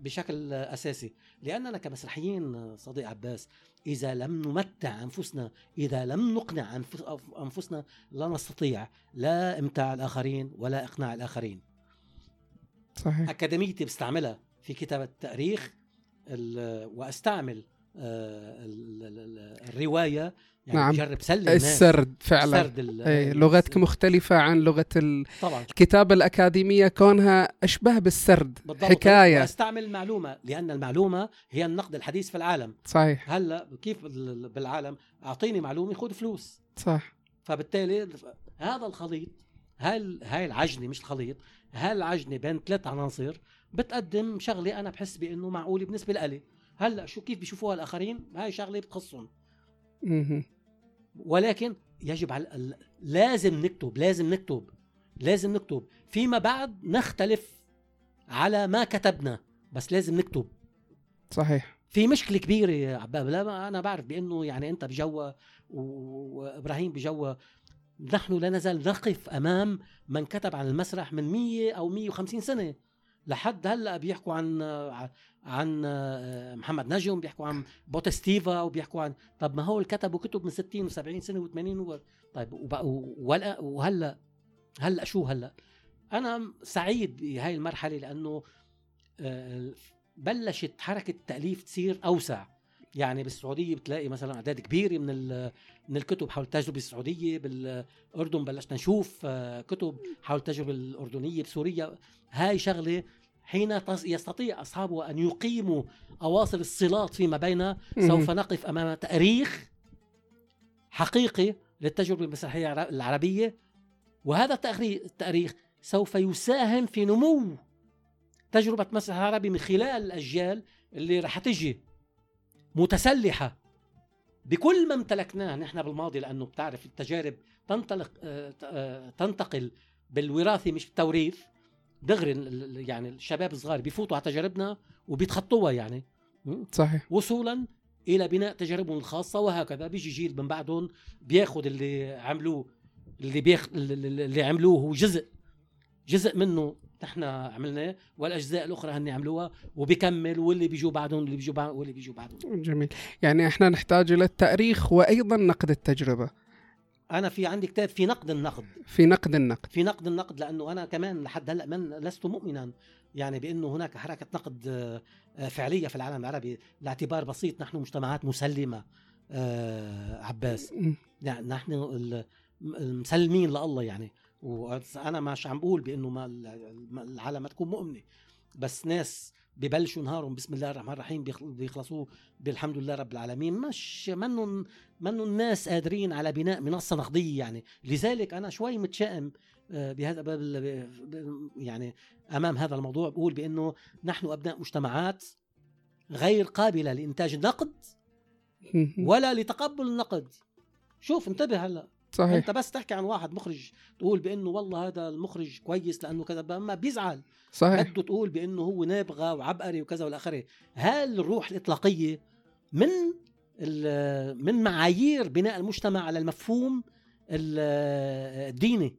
بشكل أساسي. لأننا كمسرحيين صديق عباس إذا لم نمتع أنفسنا إذا لم نقنع أنفسنا لا نستطيع لا إمتاع الآخرين ولا إقناع الآخرين. صحيح. أكاديميتي بستعملها في كتابة التاريخ وأستعمل آه، الرواية يعني نعم. بجرب سلم السرد فعلا. سرد أي لغتك مختلفة عن لغة طبعا. الكتابة الأكاديمية كونها أشبه بالسرد. بالضبط. حكاية. استعمل المعلومة لأن المعلومة هي النقد الحديث في العالم. صحيح. هلأ كيف بالعالم؟ أعطيني معلومة خذ فلوس. صح. فبالتالي هذا الخليط هاي هاي العجنة مش الخليط هاي العجنة بين ثلاث عناصر بتقدم شغلة أنا بحس بأنه معقولة بالنسبة لإلي؟ هلأ شو كيف بيشوفوها الآخرين؟ هاي شغلة بتخصهم. ولكن يجب على لازم نكتب لازم نكتب لازم نكتب. فيما بعد نختلف على ما كتبنا بس لازم نكتب. صحيح. في مشكلة كبيرة يا عباب لا أنا بعرف بأنه يعني أنت بجوا وإبراهيم بجوا نحن لا نزال نقف أمام من كتب عن المسرح من 100 أو 150 سنة. لحد هلأ بيحكوا عن عن آه، محمد نجم بيحكوا عن بوتستيفا وبيحكوا عن طب ما هو كتبوا كتب من 60 و70 سنة و80 طيب وهلا هلا شو هلا؟ أنا سعيد بهاي المرحلة لأنه آه، بلشت حركة التاليف تصير أوسع. يعني بالسعودية بتلاقي مثلا أعداد كبيرة من من الكتب حول التجربة السعودية بالأردن بلشنا نشوف آه، كتب حول التجربة الأردنية بسوريا. هاي شغلة حين يستطيع أصحابه أن يقيموا أواصر الصلات فيما بيننا سوف نقف أمام تأريخ حقيقي للتجربة المسرحية العربية. وهذا التاريخ سوف يساهم في نمو تجربة المسرح العربي من خلال الأجيال اللي رح تجي متسلحة. بكل ما امتلكناه نحن بالماضي لأنه بتعرف التجارب تنطلق آه، آه، تنتقل بالوراثة مش بالتوريث. دغري يعني الشباب الصغار بيفوتوا على تجاربنا وبيتخطوها يعني. صحيح. وصولا إلى بناء تجاربهم الخاصة وهكذا. بيجي جيل من بعدهم بياخذ اللي عملوه اللي بيخ... اللي عملوه هو جزء جزء منه نحن عملناه والأجزاء الأخرى هن عملوها وبيكمل واللي بيجوا بعدهم اللي بيجوا بعدهم واللي بيجوا بعدهم. جميل. يعني إحنا نحتاج إلى التأريخ وأيضا نقد التجربة. أنا في عندي كتاب في نقد النقد. في نقد النقد. في نقد النقد لأنه أنا كمان لحد هلأ من لست مؤمنا يعني بأنه هناك حركة نقد آه، فعلية في العالم العربي لاعتبار بسيط. نحن مجتمعات مسلمة آه، عباس. يعني نحن مسلمين لله يعني. وأنا مش عم بقول بأنه ما العالم ما تكون مؤمنة بس ناس ببلشوا نهارهم بسم الله الرحمن الرحيم بيخلصوا بالحمد لله رب العالمين. مش منهم منهم الناس قادرين على بناء منصة نقدية يعني. لذلك أنا شوي متشائم آه، بهذا يعني أمام هذا الموضوع. بقول بأنه نحن أبناء مجتمعات غير قابلة لإنتاج النقد ولا لتقبل النقد. شوف انتبه هلأ. صحيح. انت بس تحكي عن واحد مخرج تقول بأنه والله هذا المخرج كويس لأنه كذا ما بيزعل. صحيح. بده تقول بأنه هو نابغة وعبقري وكذا والى آخره. هل الروح الإطلاقية من من معايير بناء المجتمع على المفهوم الديني؟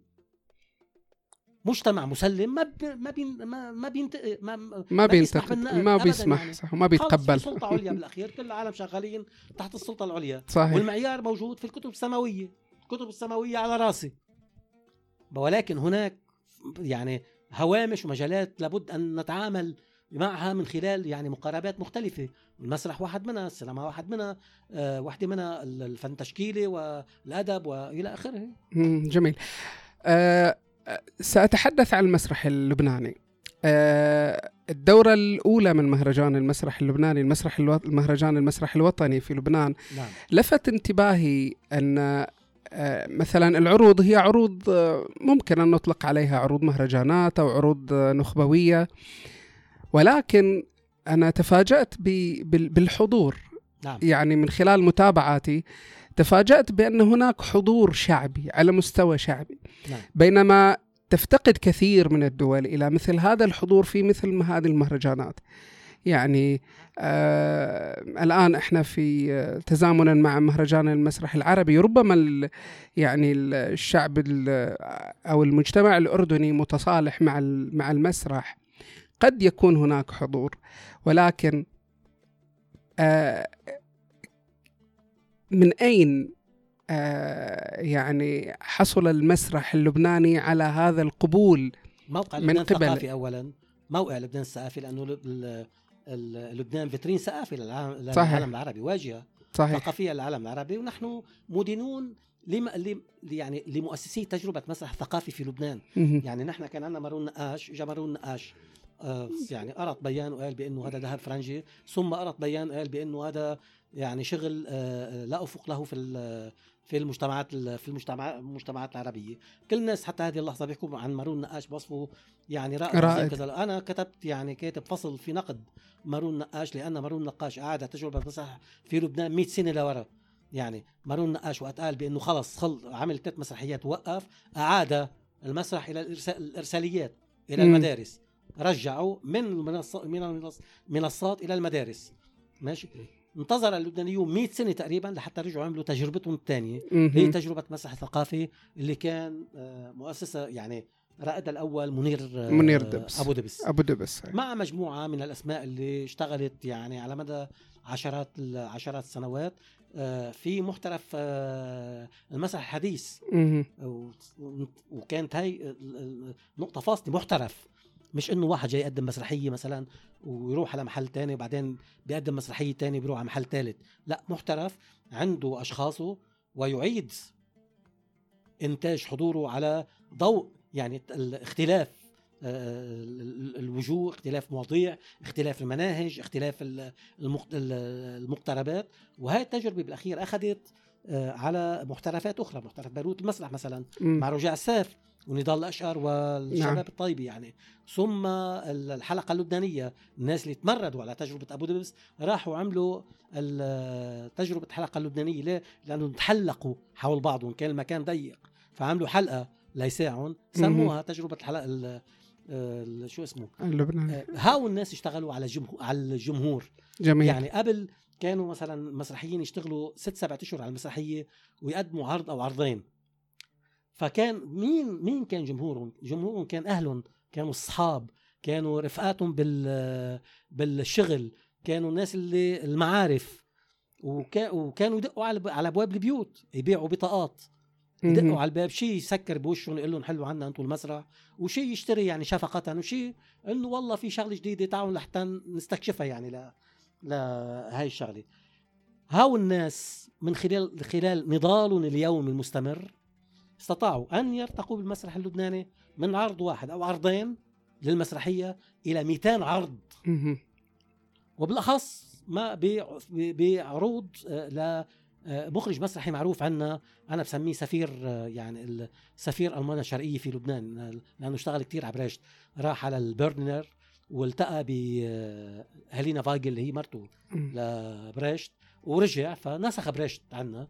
مجتمع مسلم ما بي ما بي ما ما بينت ما ما بينتقد ما بيسمح يعني. صح وما بيتقبل. سلطه عليا بالأخير كل العالم شغالين تحت السلطة العليا. صحيح. والمعيار موجود في الكتب السماوية. الكتب السماوية على راسي. ولكن هناك يعني هوامش ومجالات لابد أن نتعامل معها من خلال يعني مقاربات مختلفة. المسرح واحد منها السينما واحد منها آه واحدة منها الفن التشكيلي والأدب وإلى آخره. جميل. آه سأتحدث عن المسرح اللبناني. آه الدورة الأولى من مهرجان المسرح اللبناني المسرح ألو... المهرجان المسرح الوطني في لبنان. نعم. لفت انتباهي أن مثلا العروض هي عروض آه، ممكن أن نطلق عليها عروض مهرجانات أو عروض آه، نخبوية ولكن أنا تفاجأت بالحضور نعم. يعني من خلال متابعاتي تفاجأت بأن هناك حضور شعبي على مستوى شعبي نعم. بينما تفتقد كثير من الدول إلى مثل هذا الحضور في مثل هذه المهرجانات يعني آه الآن إحنا في آه تزامنا مع مهرجان المسرح العربي. ربما ال يعني الشعب ال أو المجتمع الأردني متصالح مع مع المسرح. قد يكون هناك حضور ولكن آه من أين آه يعني حصل المسرح اللبناني على هذا القبول موقع من قبل؟ الثقافي اولا. موقع لبنان الثقافي لأنه لبنان فيترين ثقافي للعالم, صحيح. العربي واجهة صحيح. ثقافية للعالم العربي. ونحن مدينون لم... يعني لمؤسسي تجربة مسرح ثقافي في لبنان. يعني نحن كان عندنا مارون نقاش اجى مارون نقاش آه يعني قرأت بيان وقال بأنه هذا ذهب فرنجي. ثم قرأت بيان قال بأنه هذا يعني شغل آه لا أفق له في في المجتمعات في المجتمعات المجتمعات العربية. كل الناس حتى هذه اللحظة بيحكوا عن مارون نقاش بوصفه يعني رائد, رائد. كذا. أنا كتبت يعني كاتب فصل في نقد مارون نقاش لأن مارون نقاش اعاد تجربة مسرح في لبنان 100 سنة لورا يعني مارون نقاش وقت قال بأنه خلص خل عمل ثلاث مسرحيات وقف أعاد المسرح إلى الإرساليات إلى م. المدارس. رجعوا من المنصات من المنصات إلى المدارس. ماشي؟ انتظر اللبنانيون 100 سنة تقريبا لحتى رجعوا عملوا تجربتهم الثانية هي تجربه مسرح ثقافي اللي كان آه، مؤسسة يعني رائدها الأول منير آه، منير دبس. أبو دبس. أبو دبس مع مجموعة من الأسماء اللي اشتغلت يعني على مدى عشرات عشرات السنوات آه، في محترف المسرح الحديث. وكانت هاي نقطة فاصلة محترف. مش إنه واحد جاي يقدم مسرحية مثلا ويروح على محل تاني وبعدين بيقدم مسرحية تاني بيروح على محل ثالث لا محترف عنده أشخاصه ويعيد إنتاج حضوره على ضوء يعني الاختلاف آه، الوجوه اختلاف مواضيع اختلاف المناهج اختلاف المقتربات. وهي التجربة بالأخير أخذت آه، على محترفات أخرى محترف بيروت المسرح مثلا مع رجاء الساف ونضال الاشقر والشباب نعم. الطيب يعني. ثم الحلقة اللبنانية الناس اللي تمردوا على تجربة أبو دبس راحوا عملوا تجربة الحلقة اللبنانيه ليه؟ لأنه تحلقوا حول بعضهم كان المكان ضيق. فعملوا حلقة ليساعهم سموها تجربة الحلقة شو اسمه؟ اللبناني. آه، هاو الناس اشتغلوا على جمهور على الجمهور. جميل. يعني قبل كانوا مثلا مسرحيين يشتغلوا ست سبعة أشهر على المسرحية ويقدموا عرض أو عرضين. فكان مين مين كان جمهورهم؟ جمهورهم كان أهلهم كانوا اصحاب كانوا رفقاتهم بال بالشغل كانوا الناس اللي المعارف. وكا وكانوا يدقوا على على أبواب البيوت يبيعوا بطاقات. يدقوا على الباب شيء يسكر بوشهم يقول لهم حلوا عنا أنتم المسرح. وشيء يشتري يعني شفقة وشيء إنه والله في شغلة جديدة تعالوا لحتى نستكشفها يعني ل لهي الشغلة. هاو الناس من خلال خلال نضالهم اليومي المستمر استطاعوا أن يرتقوا بالمسرح اللبناني من عرض واحد أو عرضين للمسرحية إلى 200 عرض. وبالأخص ما بعروض آه، آه، مخرج مسرحي معروف عنا أنا بسميه سفير آه، يعني سفير المانيا الشرقية في لبنان لأنه اشتغل كتير على بريشت راح على البرلينر والتقى بهيلينا فايجل اللي هي مرته لبريشت ورجع فنسخ بريشت عنا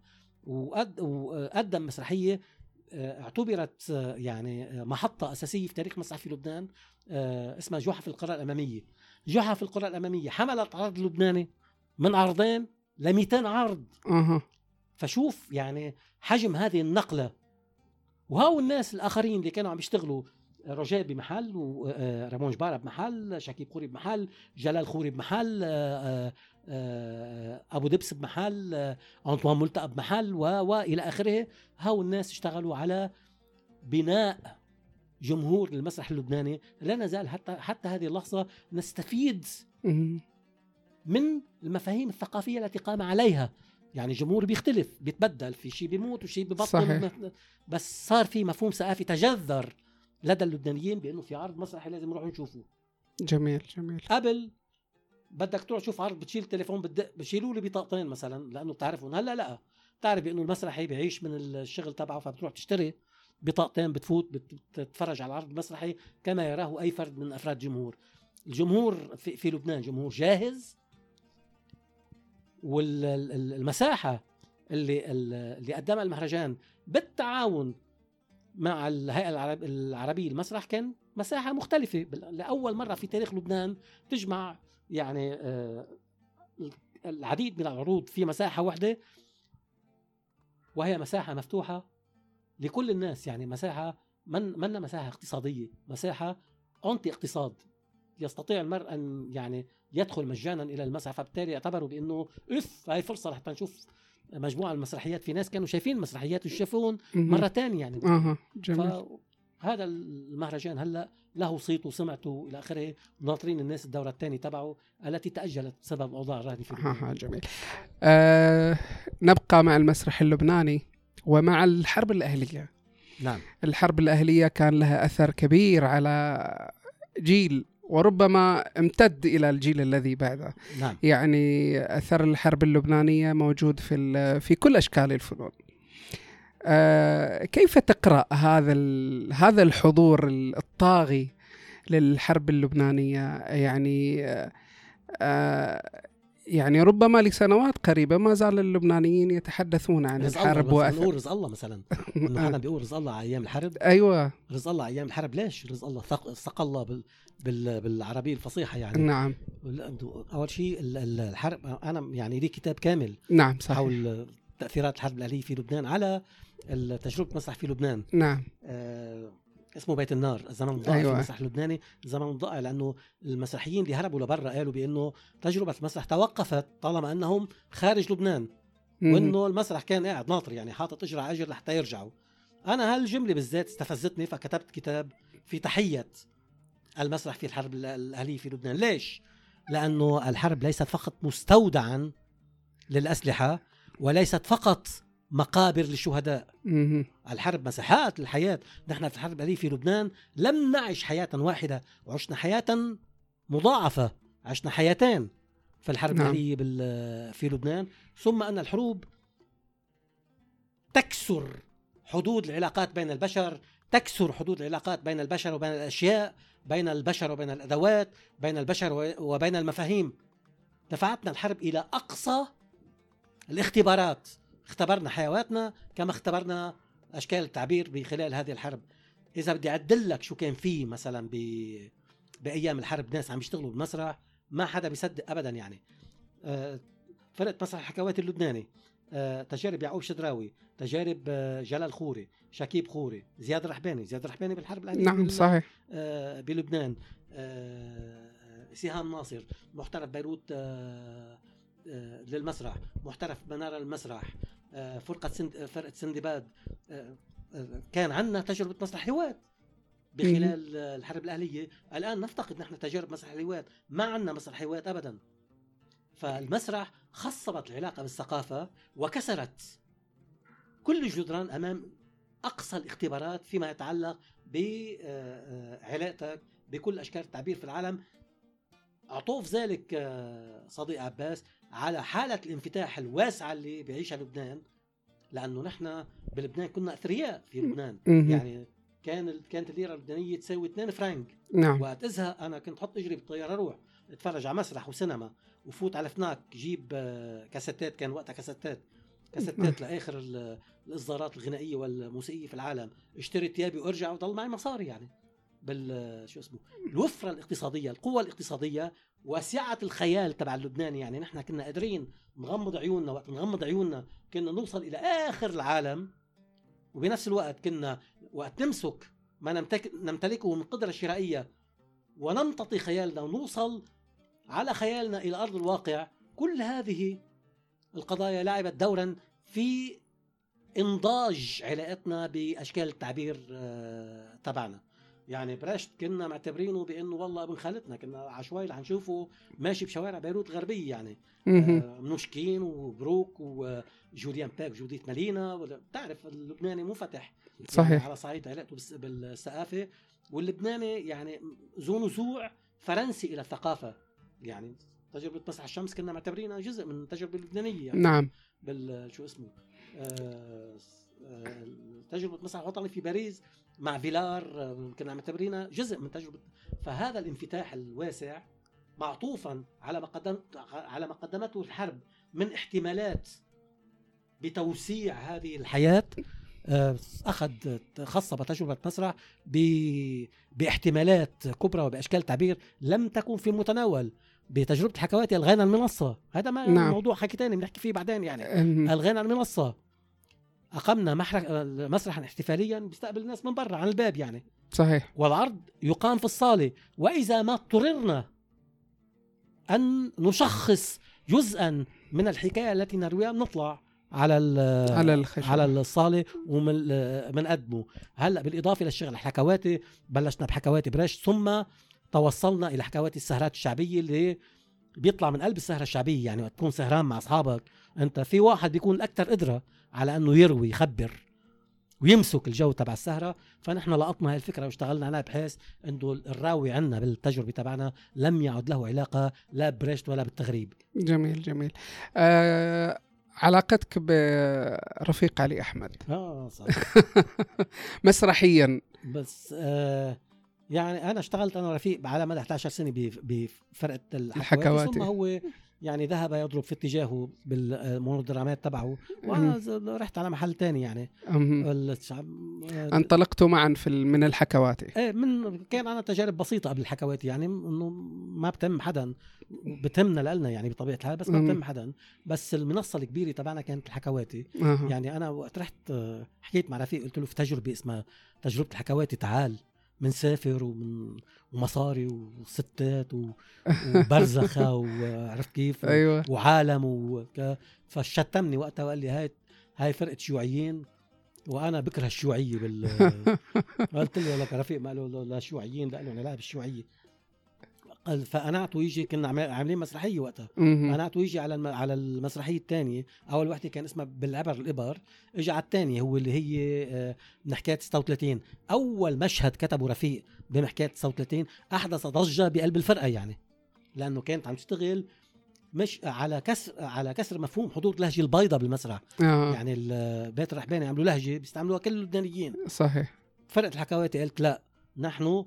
وقدم مسرحية اعتبرت يعني محطة أساسية في تاريخ مسرح في لبنان اسمها جحا في القرى الأمامية. جحا في القرى الأمامية حملت عرض لبناني من عرضين ل 200 عرض. فشوف يعني حجم هذه النقلة. وهاو الناس الآخرين اللي كانوا عم يشتغلوا روجيه بمحل ورامون جبارة بمحل شكيب خوري بمحل جلال خوري بمحل أبو دبس بمحل أنطوان ملتقى بمحل وإلى آخره هاو الناس اشتغلوا على بناء جمهور للمسرح اللبناني. لا نزال حتى حتى هذه اللحظة نستفيد من المفاهيم الثقافية التي قام عليها. يعني الجمهور بيختلف بيتبدل في شيء بيموت وشيء ببطل صحيح. بس صار في مفهوم ثقافي تجذر لدى اللبنانيين بأنه في عرض مسرحي لازم نروح نشوفه. جميل جميل. قبل بدك تروح تشوف عرض بتشيل تليفون بتدق بشيلوا لي بطاقتين مثلا لأنه بتعرفهم. هلأ لأ بتعرف بأنه المسرحي بيعيش من الشغل تبعه فبتروح تشتري بطاقتين بتفوت بتتفرج على العرض المسرحي كما يراه أي فرد من أفراد الجمهور الجمهور في, في لبنان جمهور جاهز والمساحه اللي اللي قدمها المهرجان بالتعاون مع الهيئة العربية المسرح كان مساحة مختلفة. لأول مرة في تاريخ لبنان تجمع يعني آه، العديد من العروض في مساحة واحدة وهي مساحة مفتوحة لكل الناس يعني مساحة من منا مساحة اقتصادية مساحة انتي اقتصاد يستطيع المرء أن يعني يدخل مجانا إلى المسرح فبالتالي يعتبروا بأنه اف هاي فرصة لحتى نشوف مجموعة المسرحيات. في ناس كانوا شايفين المسرحيات وشافوهم مرة ثانية يعني. أها جميل. هذا المهرجان هلا له صيت وسمعته إلى آخره. ناطرين الناس الدورة الثانية تبعه التي تأجلت بسبب الاوضاع الراهنه في ها جميل. آه نبقى مع المسرح اللبناني ومع الحرب الأهلية. نعم. الحرب الأهلية كان لها أثر كبير على جيل وربما امتد إلى الجيل الذي بعده. نعم. يعني أثر الحرب اللبنانية موجود في في كل أشكال الفنون. آه كيف تقرأ هذا هذا الحضور الطاغي للحرب اللبنانية؟ يعني آه يعني ربما لسنوات قريبة ما زال اللبنانيين يتحدثون عن الحرب الله رزق الله مثلا. إنه أنا بيقول رزق الله على أيام الحرب؟ أيوه. رزق الله على أيام الحرب ليش رزق الله؟ ثق الله بال... بال... بالعربية الفصيحة يعني. نعم. أول شيء الحرب أنا يعني لي كتاب كامل نعم صحيح. حول تأثيرات الحرب الأهلية في لبنان على تجربه مسرح في لبنان. نعم. آه اسمه بيت النار الزمن الضائع أيوة. في المسرح اللبناني. الزمن الضائع لأنه المسرحيين اللي هربوا لبرا قالوا بأنه تجربة المسرح توقفت طالما أنهم خارج لبنان وأنه المسرح كان قاعد ناطر يعني حاطط اجر على أجر لحتى يرجعوا. أنا هالجملة بالذات استفزتني فكتبت كتاب في تحية المسرح في الحرب الأهلية في لبنان. ليش؟ لأنه الحرب ليست فقط مستودعا للأسلحة وليست فقط مقابر للشهداء. الحرب مساحات الحياة. نحن في الحرب الأهلية في لبنان لم نعش حياة واحدة وعشنا حياة مضاعفة عشنا حياتين في الحرب نعم. الأهلية في لبنان. ثم أن الحروب تكسر حدود العلاقات بين البشر تكسر حدود العلاقات بين البشر وبين الأشياء بين البشر وبين الأدوات بين البشر وبين المفاهيم. دفعتنا الحرب إلى أقصى الاختبارات. اختبرنا حيواتنا كما اختبرنا أشكال التعبير بخلال هذه الحرب. إذا بدي اعدل لك شو كان في مثلا ب بأيام الحرب ناس عم يشتغلوا بالمسرح ما حدا بيصدق ابدا يعني. أه فرقة مسرح الحكواتي اللبناني آه، تجارب يعقوب شدراوي تجارب آه، جلال خوري شكيب خوري زياد رحباني زياد رحباني بالحرب الاهليه نعم صحيح. آه، بلبنان آه، سهام ناصر محترف بيروت آه، آه، للمسرح محترف منارة المسرح آه، فرقة سند فرقة سندباد آه، آه، كان عندنا تجربة مسرح هوات بخلال آه، الحرب الأهلية. الآن نفتقد نحن تجارب مسرح الهوات ما عندنا مسرح هوات أبدا. فالمسرح خصبت العلاقة بالثقافة وكسرت كل الجدران أمام أقصى الاختبارات فيما يتعلق بعلاقتك بكل أشكال التعبير في العالم. عطوف ذلك آه، صديق عباس على حالة الانفتاح الواسعة اللي بيعيشها لبنان لأنه نحن بلبنان كنا أثرياء في لبنان. يعني كان كانت الليرة اللبنانية تساوي 2 فرنك نعم. وقت ازهق أنا كنت حط اجري بالطيارة أروح أتفرج على مسرح وسينما وفوت على فناك جيب كاسيتات كان وقتها كاسيتات. كاسيتات لآخر ال- الإصدارات الغنائية والموسيقية في العالم. اشتري ثيابي وأرجع وضل معي مصاري يعني. بال شو اسمه؟ الوفرة الاقتصادية القوة الاقتصادية وسعه الخيال تبع اللبناني. يعني نحن كنا قادرين نغمض عيوننا وقت نغمض عيوننا كنا نوصل إلى آخر العالم وبنفس الوقت كنا وقت نمسك ما نمتلكه من قدرة شرائية ونمتطي خيالنا ونوصل على خيالنا إلى أرض الواقع. كل هذه القضايا لعبت دورا في إنضاج علاقتنا بأشكال التعبير آه، تبعنا. يعني برشت كنا معتبرينه بأنه والله ابن خالتنا كنا عشوائي اللي حنشوفه ماشي بشوارع بيروت الغربيه يعني. آه، منوشكين وبروك وجوليان باك جوديت مالينا بتعرف اللبناني منفتح يعني صحيح. على صعيد علاقته بالثقافة. واللبناني يعني ذو نزوع فرنسي إلى الثقافة. يعني تجربة مسرح الشمس كنا معتبرينها جزء من التجربه اللبنانيه يعني نعم. بال شو اسمه؟ آه، آه، تجربة مسرح وطني في باريس مع فيلار آه، كنا معتبرينها جزء من تجربة. فهذا الانفتاح الواسع معطوفا على ما قدم على ما قدمته الحرب من احتمالات بتوسيع هذه الحياة. آه، أخذ خصب تجربه مسرح باحتمالات كبرى وبأشكال تعبير لم تكن في المتناول بتجربة الحكواتي الغينا المنصة. هذا ما نعم. موضوع حكي تاني بنحكي فيه بعدين يعني. الغينا المنصة. أقمنا مسرحا احتفاليا بيستقبل الناس من برا عن الباب يعني. صحيح. والعرض يقام في الصالة. وإذا ما اضطررنا أن نشخص جزءا من الحكاية التي نرويها بنطلع على ال- على الخشب على الصالة ومن بنقدمه هلأ بالإضافة للشغل الحكواتي بلشنا بحكواتي برش ثم توصلنا إلى حكواتي السهرات الشعبية اللي بيطلع من قلب السهرة الشعبية يعني وقت تكون سهران مع أصحابك أنت في واحد بيكون الاكثر قدرة على إنه يروي يخبر ويمسك الجو تبع السهرة. فنحن لقطنا هاي الفكرة واشتغلنا عليها بحيث إنه الراوي عنا بالتجربة تبعنا لم يعد له علاقة لا برشت ولا بالتغريب. جميل جميل. آه علاقتك برفيق علي أحمد. آه صح. مسرحيا. بس آه يعني أنا اشتغلت أنا ورفيق على مدى 11 سنة بف- بفرقة الحكواتي. ثم هو يعني ذهب يضرب في اتجاهه بالمونودرامات تبعه وأنا رحت على محل تاني يعني. انطلقتوا معا في من الحكواتي إيه من كان عنا تجارب بسيطة قبل الحكواتي يعني إنه ما بتهم حدا بتهمنا لنا يعني بطبيعة الحال بس ما مم. بتهم حدا. بس المنصة الكبيرة تبعنا كانت الحكواتي. يعني أنا وقت رحت آه، حكيت مع رفيق قلت له في تجربة اسمها تجربة الحكواتي تعال. منسافر ومن ومصاري وستات و- وبرزخة وعرفت كيف؟ و- أيوه. وعالم وك... فشتمني وقتها وقال لي هاي هاي فرقة شيوعيين وأنا بكره الشيوعية بال قلت له لك رفيق ما له لا شيوعيين لا أنا لا بالشيوعيه قال فقنعته يجي كنا عامل- عاملين مسرحية وقتها. قنعته يجي على الم... على المسرحية الثانية أول وحدة كان اسمها بالعبر الإبر اجى على الثانية هو اللي هي آه، من حكاية 36 أول مشهد كتبه رفيق بمحكاية 39 أحدث ضجة بقلب الفرقة يعني. لأنه كانت عم تشتغل مش على كسر على كسر مفهوم حضور اللهجه البيضاء بالمسرح. آه. يعني ال- بيت الرحباني عملوا لهجة بيستعملوها كل اللبنانيين صحيح. فرقة الحكواتي قالت لا نحن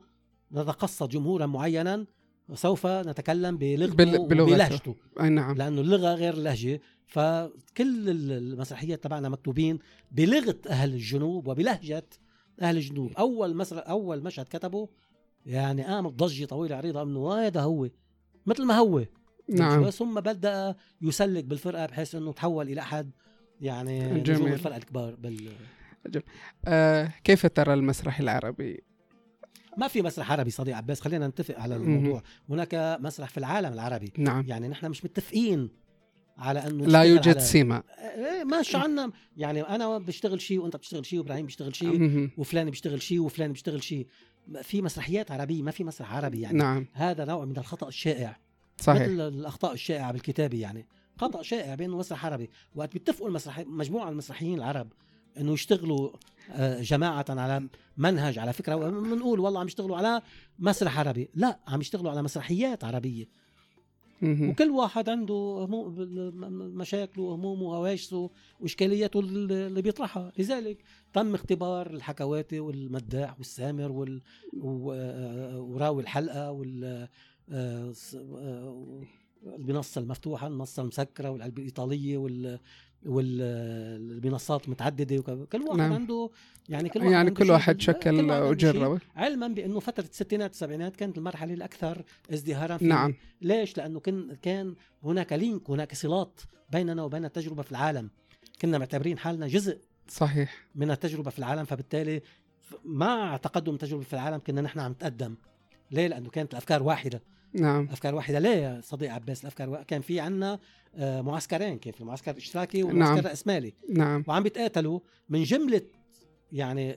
نتقصد جمهورا معينا وسوف نتكلم بلغته بل- بلغته. وبلهجته. أي نعم. لأنه اللغة غير اللهجة فكل ال- المسرحيات تبعنا مكتوبين بلغة أهل الجنوب وبلهجة أهل الجنوب. أول مسرح أول مشهد كتبه يعني قامت ضجة طويلة عريضة إنه هذا هو مثل ما هو. نعم. ثم بدأ يسلك بالفرقة بحيث إنه تحول إلى أحد يعني جميل. نجوم الفرقة الكبار بال... آه كيف ترى المسرح العربي؟ ما في مسرح عربي صديق عباس خلينا نتفق على الموضوع. هناك مسرح في العالم العربي. نعم. يعني نحن مش متفقين على أنه لا يوجد على... سمة إيه ماشي عنا يعني أنا بشتغل شيء وأنت بتشتغل شيء وإبراهيم بيشتغل شيء. وفلان بيشتغل شيء وفلان بيشتغل شيء. في مسرحيات عربية ما في مسرح عربي يعني. نعم. هذا نوع من الخطأ الشائع. صحيح. مثل الأخطاء الشائعة بالكتابة يعني. خطأ شائع بانه مسرح عربي. وقت بيتفقوا المسرح مجموعة المسرحيين العرب إنه يشتغلوا آه، جماعة على منهج على فكرة بنقول والله عم يشتغلوا على مسرح عربي. لا عم يشتغلوا على مسرحيات عربية. مهم. وكل واحد عنده مشاكله وهمومه وهواجسه وإشكالياته اللي بيطرحها. لذلك تم اختبار الحكواتي والمداح والسامر وال... آه، وراوي الحلقة وال آه، المنصة المفتوحة المنصة المسكرة والعلبة الإيطالية وال والمنصات متعددة وك- كل واحد نعم. عنده يعني كل واحد يعني كل واحد شكل كل واحد شيء. وجرب علما بأنه فترة الستينات والسبعينات كانت المرحلة الأكثر ازدهارا في نعم ليش؟ لأنه كان كان هناك لينك هناك صلات بيننا وبين التجربة في العالم كنا معتبرين حالنا جزء صحيح من التجربة في العالم فبالتالي مع تقدم التجربة في العالم كنا نحن عم نتقدم ليه؟ لأنه كانت الأفكار واحدة، نعم أفكار واحدة يا صديق عباس الأفكار. كان في عنا آه، معسكرين كان في المعسكر الاشتراكي والمعسكر نعم. الراسمالي نعم وعم بيتقاتلوا من جملة يعني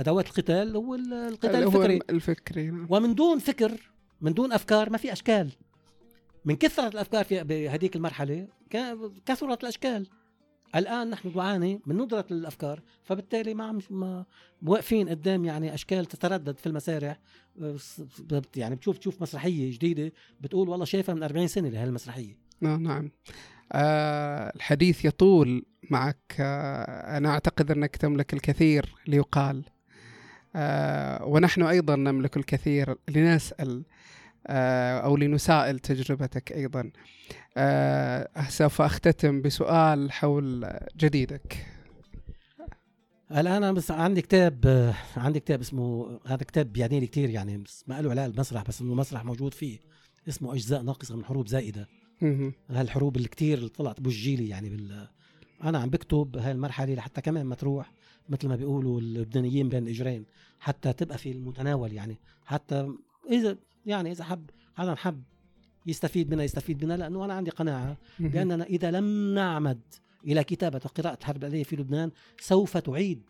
أدوات القتال هو ال- القتال هو الفكري الفكري نعم. ومن دون فكر من دون أفكار ما في أشكال من كثرة الأفكار في بهذيك المرحلة كثرت الأشكال الآن نحن نعاني من ندرة الأفكار فبالتالي ما عم ما واقفين قدام يعني أشكال تتردد في المسارح. يعني بتشوف تشوف مسرحية جديدة بتقول والله شايفها من 40 سنة لهالمسرحية. نعم نعم. آه الحديث يطول معك. آه أنا أعتقد أنك تملك الكثير ليقال. آه ونحن أيضا نملك الكثير لنسأل. آه أو لنسائل تجربتك أيضا. آه سوف أختتم بسؤال حول جديدك. الآن أنا بس عندي كتاب آه، عندي كتاب اسمه هذا كتاب بيعني لي كثير يعني بس ما له علاقة بالمسرح بس إنه مسرح موجود فيه. اسمه أجزاء ناقصة من حروب زائدة. هالحروب اللي كتير اللي طلعت بوجيلي يعني بال أنا عم بكتب هاي المرحله لحتى كمان ما تروح مثل ما بيقولوا اللبنانيين بين الاجرين حتى تبقى في المتناول يعني حتى إذا يعني إذا حب حدا حب يستفيد منها يستفيد منها لأنه أنا عندي قناعة. بأننا إذا لم نعمد إلى كتابة وقراءه الحرب الاهليه في لبنان سوف تعيد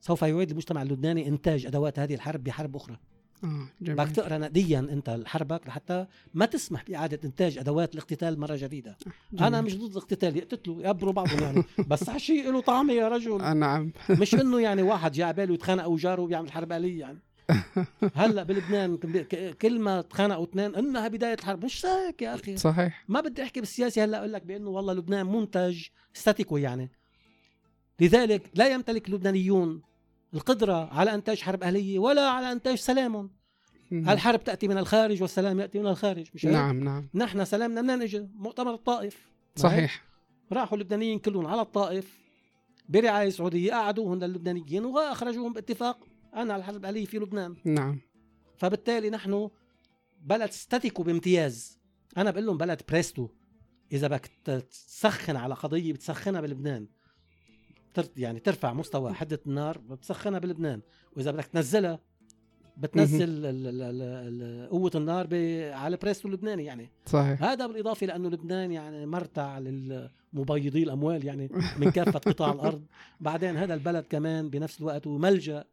سوف يعيد المجتمع اللبناني إنتاج أدوات هذه الحرب بحرب أخرى. آه بدك تقرأ نقديا أنت حربك لحتى ما تسمح بإعادة إنتاج أدوات الاقتتال مرة جديدة. أنا جميل. مش ضد الاقتتال يقتلوا يقبروا بعضهم يعني. بس هالشيء له طعمه يا رجل. آه نعم. مش إنه يعني واحد على باله يتخانق وجاره وبيعمل حرب اهليه يعني. هلا بلبنان كل ما تخانقوا اثنين إنها بداية الحرب مش هيك يا أخي. صحيح. ما بدي أحكي بالسياسة هلأ أقول لك بأنه والله لبنان منتج ستاتيكو يعني. لذلك لا يمتلك اللبنانيون القدرة على إنتاج حرب أهلية ولا على إنتاج سلام. الحرب تأتي من الخارج والسلام يأتي من الخارج مش هيك؟ نعم نعم. نحن سلامنا منين اجى؟ مؤتمر الطائف. صحيح. راحوا اللبنانيين كلهم على الطائف برعاية سعودية قعدوا هن اللبنانيين وأخرجوهم باتفاق. أنا على الحرب الاهليه في لبنان. نعم. فبالتالي نحن بلد status quo بامتياز. أنا بقول لهم بلد بريستو. إذا بدك تسخن على قضية بتسخنها بلبنان. يعني ترفع مستوى حدة النار بتسخنها بلبنان. وإذا بدك تنزلها بتنزل قوة النار ب- على بريستو اللبناني يعني. صحيح. هذا بالإضافة لأنه لبنان يعني مرتع للمبيضي الأموال يعني من كافة قطاع الأرض. بعدين هذا البلد كمان بنفس الوقت ملجأ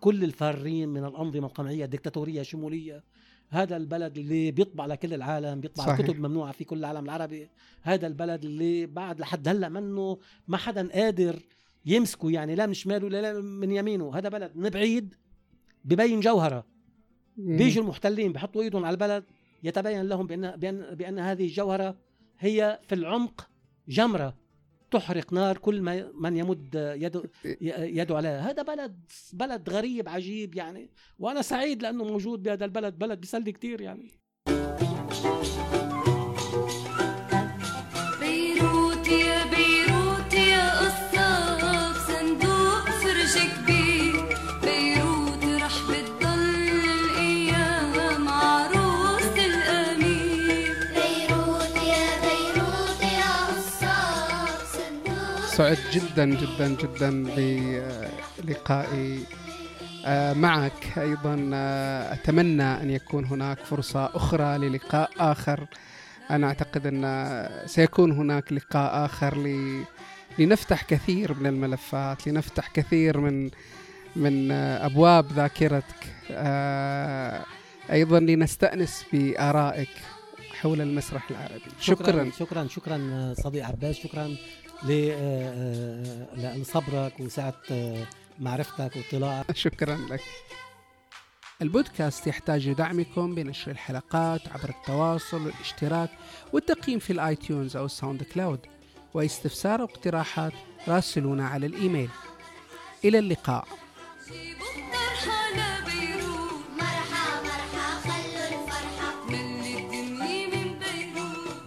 كل الفارين من الأنظمة القمعية الدكتاتوريه الشموليه هذا البلد اللي بيطبع لكل العالم بيطبع صحيح. الكتب ممنوعة في كل العالم العربي. هذا البلد اللي بعد لحد هلأ منه ما حدا قادر يمسكه يعني لا من شماله ولا لا من يمينه. هذا بلد من بعيد ببين جوهرة. بيجوا المحتلين بحطوا إيدهم على البلد يتبين لهم بان بان بأن هذه الجوهرة هي في العمق جمرة. تحرق نار كل ما من يمد يده يده عليها. هذا بلد بلد غريب عجيب يعني. وأنا سعيد لأنه موجود بهذا البلد بلد بيسلي كتير يعني. سعدت جدا جدا جدا بلقائي. آه، معك أيضا آه، أتمنى أن يكون هناك فرصة أخرى للقاء آخر. أنا أعتقد أن سيكون هناك لقاء آخر ل... لنفتح كثير من الملفات لنفتح كثير من من آه، أبواب ذاكرتك. أيضا لنستأنس بآرائك حول المسرح العربي. شكرا. شكرا شكرا صديق عباس شكرا لصبرك وسعة آه، معرفتك واطلاعك. شكرا لك. البودكاست يحتاج لدعمكم بنشر الحلقات عبر التواصل والاشتراك والتقييم في ال iTunes أو ال SoundCloud واستفسار واقتراحات راسلونا على الإيميل. إلى اللقاء.